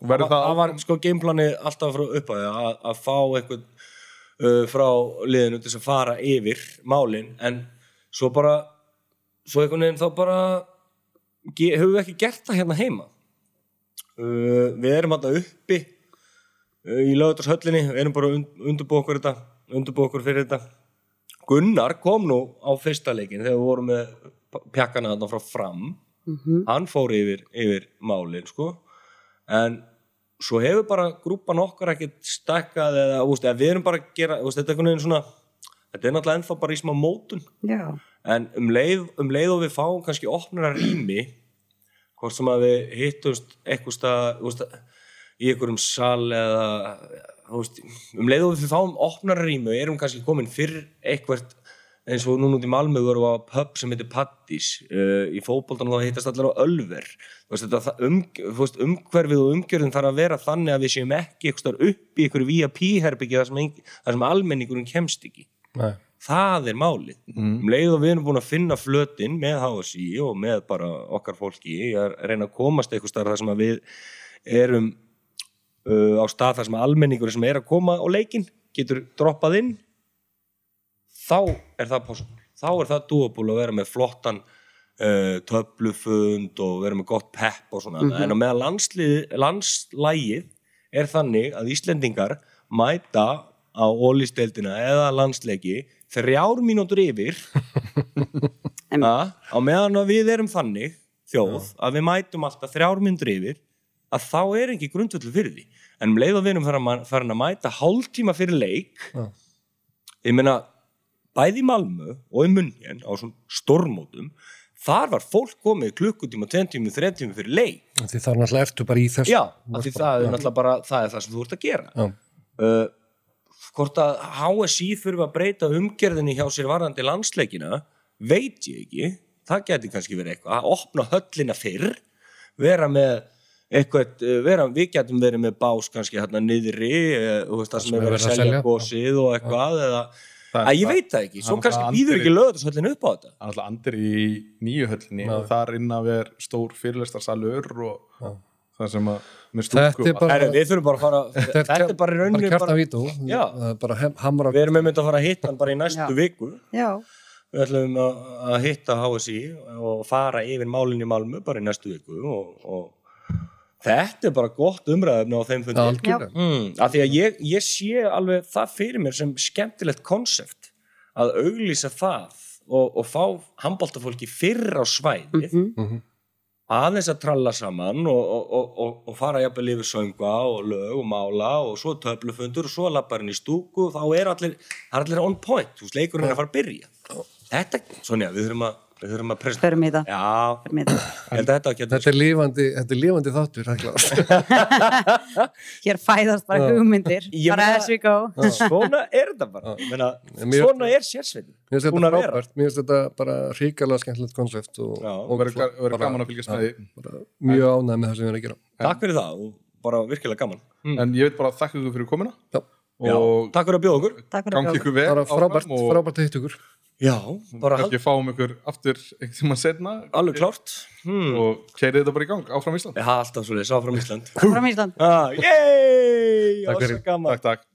það, það var sko gameplanið alltaf frá upphæði að, að fá eitthvað uh, frá liðinu til að fara yfir málin. En svo bara svo einhvern veginn þá bara höfum við ekki gert það hérna heima. Uh, við erum alltaf uppi uh, í lögutarsöllinni við erum bara und, undirbúið okkur þetta undirbúið okkur fyrir þetta. Gunnar kom nú á fyrsta leikin þegar við vorum með pjakkana þarna frá fram. Hann fór yfir, yfir málin sko. En svo hefur bara grúpan okkar ekkert stakkað eða, úst, við erum bara að gera úst, þetta er svona þetta er náttúrulega ennþá bara í smá mótun. Já, en um leið, um leið og við fáum kannski opnara rými hvort sem að við hittumst eitthvað í einhverjum sal eða úst, um leið og við fáum opnara rými og erum kannski komin fyrr eitthvað eins og núna út í Malmö voru á pub sem heitir Paddís uh, í fótboltan þá hittast allir á Ölver. Þú veist, um, þú veist, umhverfið og umgjörðin þarf að vera þannig að við séum ekki eitthvað upp í einhverju VIP-herbyggi þar sem, sem almenningurinn kemst ekki. Nei, það er málið. Um leið og við erum búin að finna flötin með HSI og með bara okkar fólki að reyna að komast eitthvað starf þar sem að við erum uh, á stað þar sem almenningur sem er að koma á leikinn getur droppað inn þá er það possible. Þá er það doable að vera með flottan uh, töflufund og vera með gott pepp og svona. En á meðan landslægið er þannig að Íslendingar mæta á ólisteildina eða landsleiki þrjár mínútur yfir. Að, á meðan að við erum þannig þjóð að við mætum alltaf þrjár mínútur yfir að þá er ekki grundvöldu fyrir því. En um leið og við erum farin að, mæta hálftíma fyrir leik Já. ég meina bæði í Malmö og í Munjen á svona stormótum þar var fólk komið klukkutíma, tventíma, þrentíma fyrir leik. Því þar náttúrulega ertu bara í þess já, því það er náttúrulega bara það er það sem þú ert að gera. Uh, hvort að HSI þurfa að breyta umgerðinni hjá sér varðandi landsleikina veit ég ekki. Það geti kannski verið eitthvað. Að opna höllina fyrr vera með eitthvað, uh, vera, við getum verið með bás kannski hérna niðri uh, það sem er verið að selja gósið og eitthvað eða, Það er að ég veit það ekki, svo kannski býður ekki lögðarshöllin upp á þetta. Það er alltaf andir í nýju höllinni og þar innan við er stór fyrirlestarsalur og það sem að með stúku Þetta er bara- við þurfum bara að fara þetta er bara hamra við erum einmitt að fara að hitta hann bara í næstu viku. Já, við ætlum að, að hitta HSI og fara yfir málinn í Malmö bara í næstu viku og, og þetta er bara gott umræðefni á þeim fundi. Algjörlega. Mm, af því að ég, ég sé alveg það fyrir mér sem skemmtilegt konsept að auglýsa það og, og fá handbóltafólki fyrr á svæðið Mhm. aðeins að tralla saman og, og, og, fara jafnvel yfir sönga og lög og mála og svo töflufundur og svo lappar hann í stúku og þá er allir, er allir on point, þú veist, leikurinn er að fara að byrja. Þetta, Sonja, við þurfum að við þurfum að presenta förum í það. Já, förum í það. þetta Þetta er lífandi, þetta er lífandi þáttur það er klart. hér fæðast bara hugmyndir. Ég bara as we go. Svona er þetta bara. Meina, Mér- svona er sérsveitin. Mér finnst þetta frábært, mér finnst þetta bara ríkala skemmtilegt konsept og, og verður gaman að fylgjast með því. bara mjög ánægð með það sem við erum að gera. Takk fyrir það og bara virkilega gaman. En ég veit bara að þakka ykkur fyrir. Já, og Takk fyrir að bjóða okkur. Takk fyrir gangi ykkur vel bara áfram frábært, og frábært að hitta ykkur. Já, bara hald, kannski fáum ykkur aftur einhvern tíma setna alveg klárt. Hmm. og keirið þetta bara í gang áfram Ísland. Það er alltaf svo leið, sá frá Ísland. Áfram Ísland. Ah, Yey, Takk fyrir. ásaka gaman Takk, takk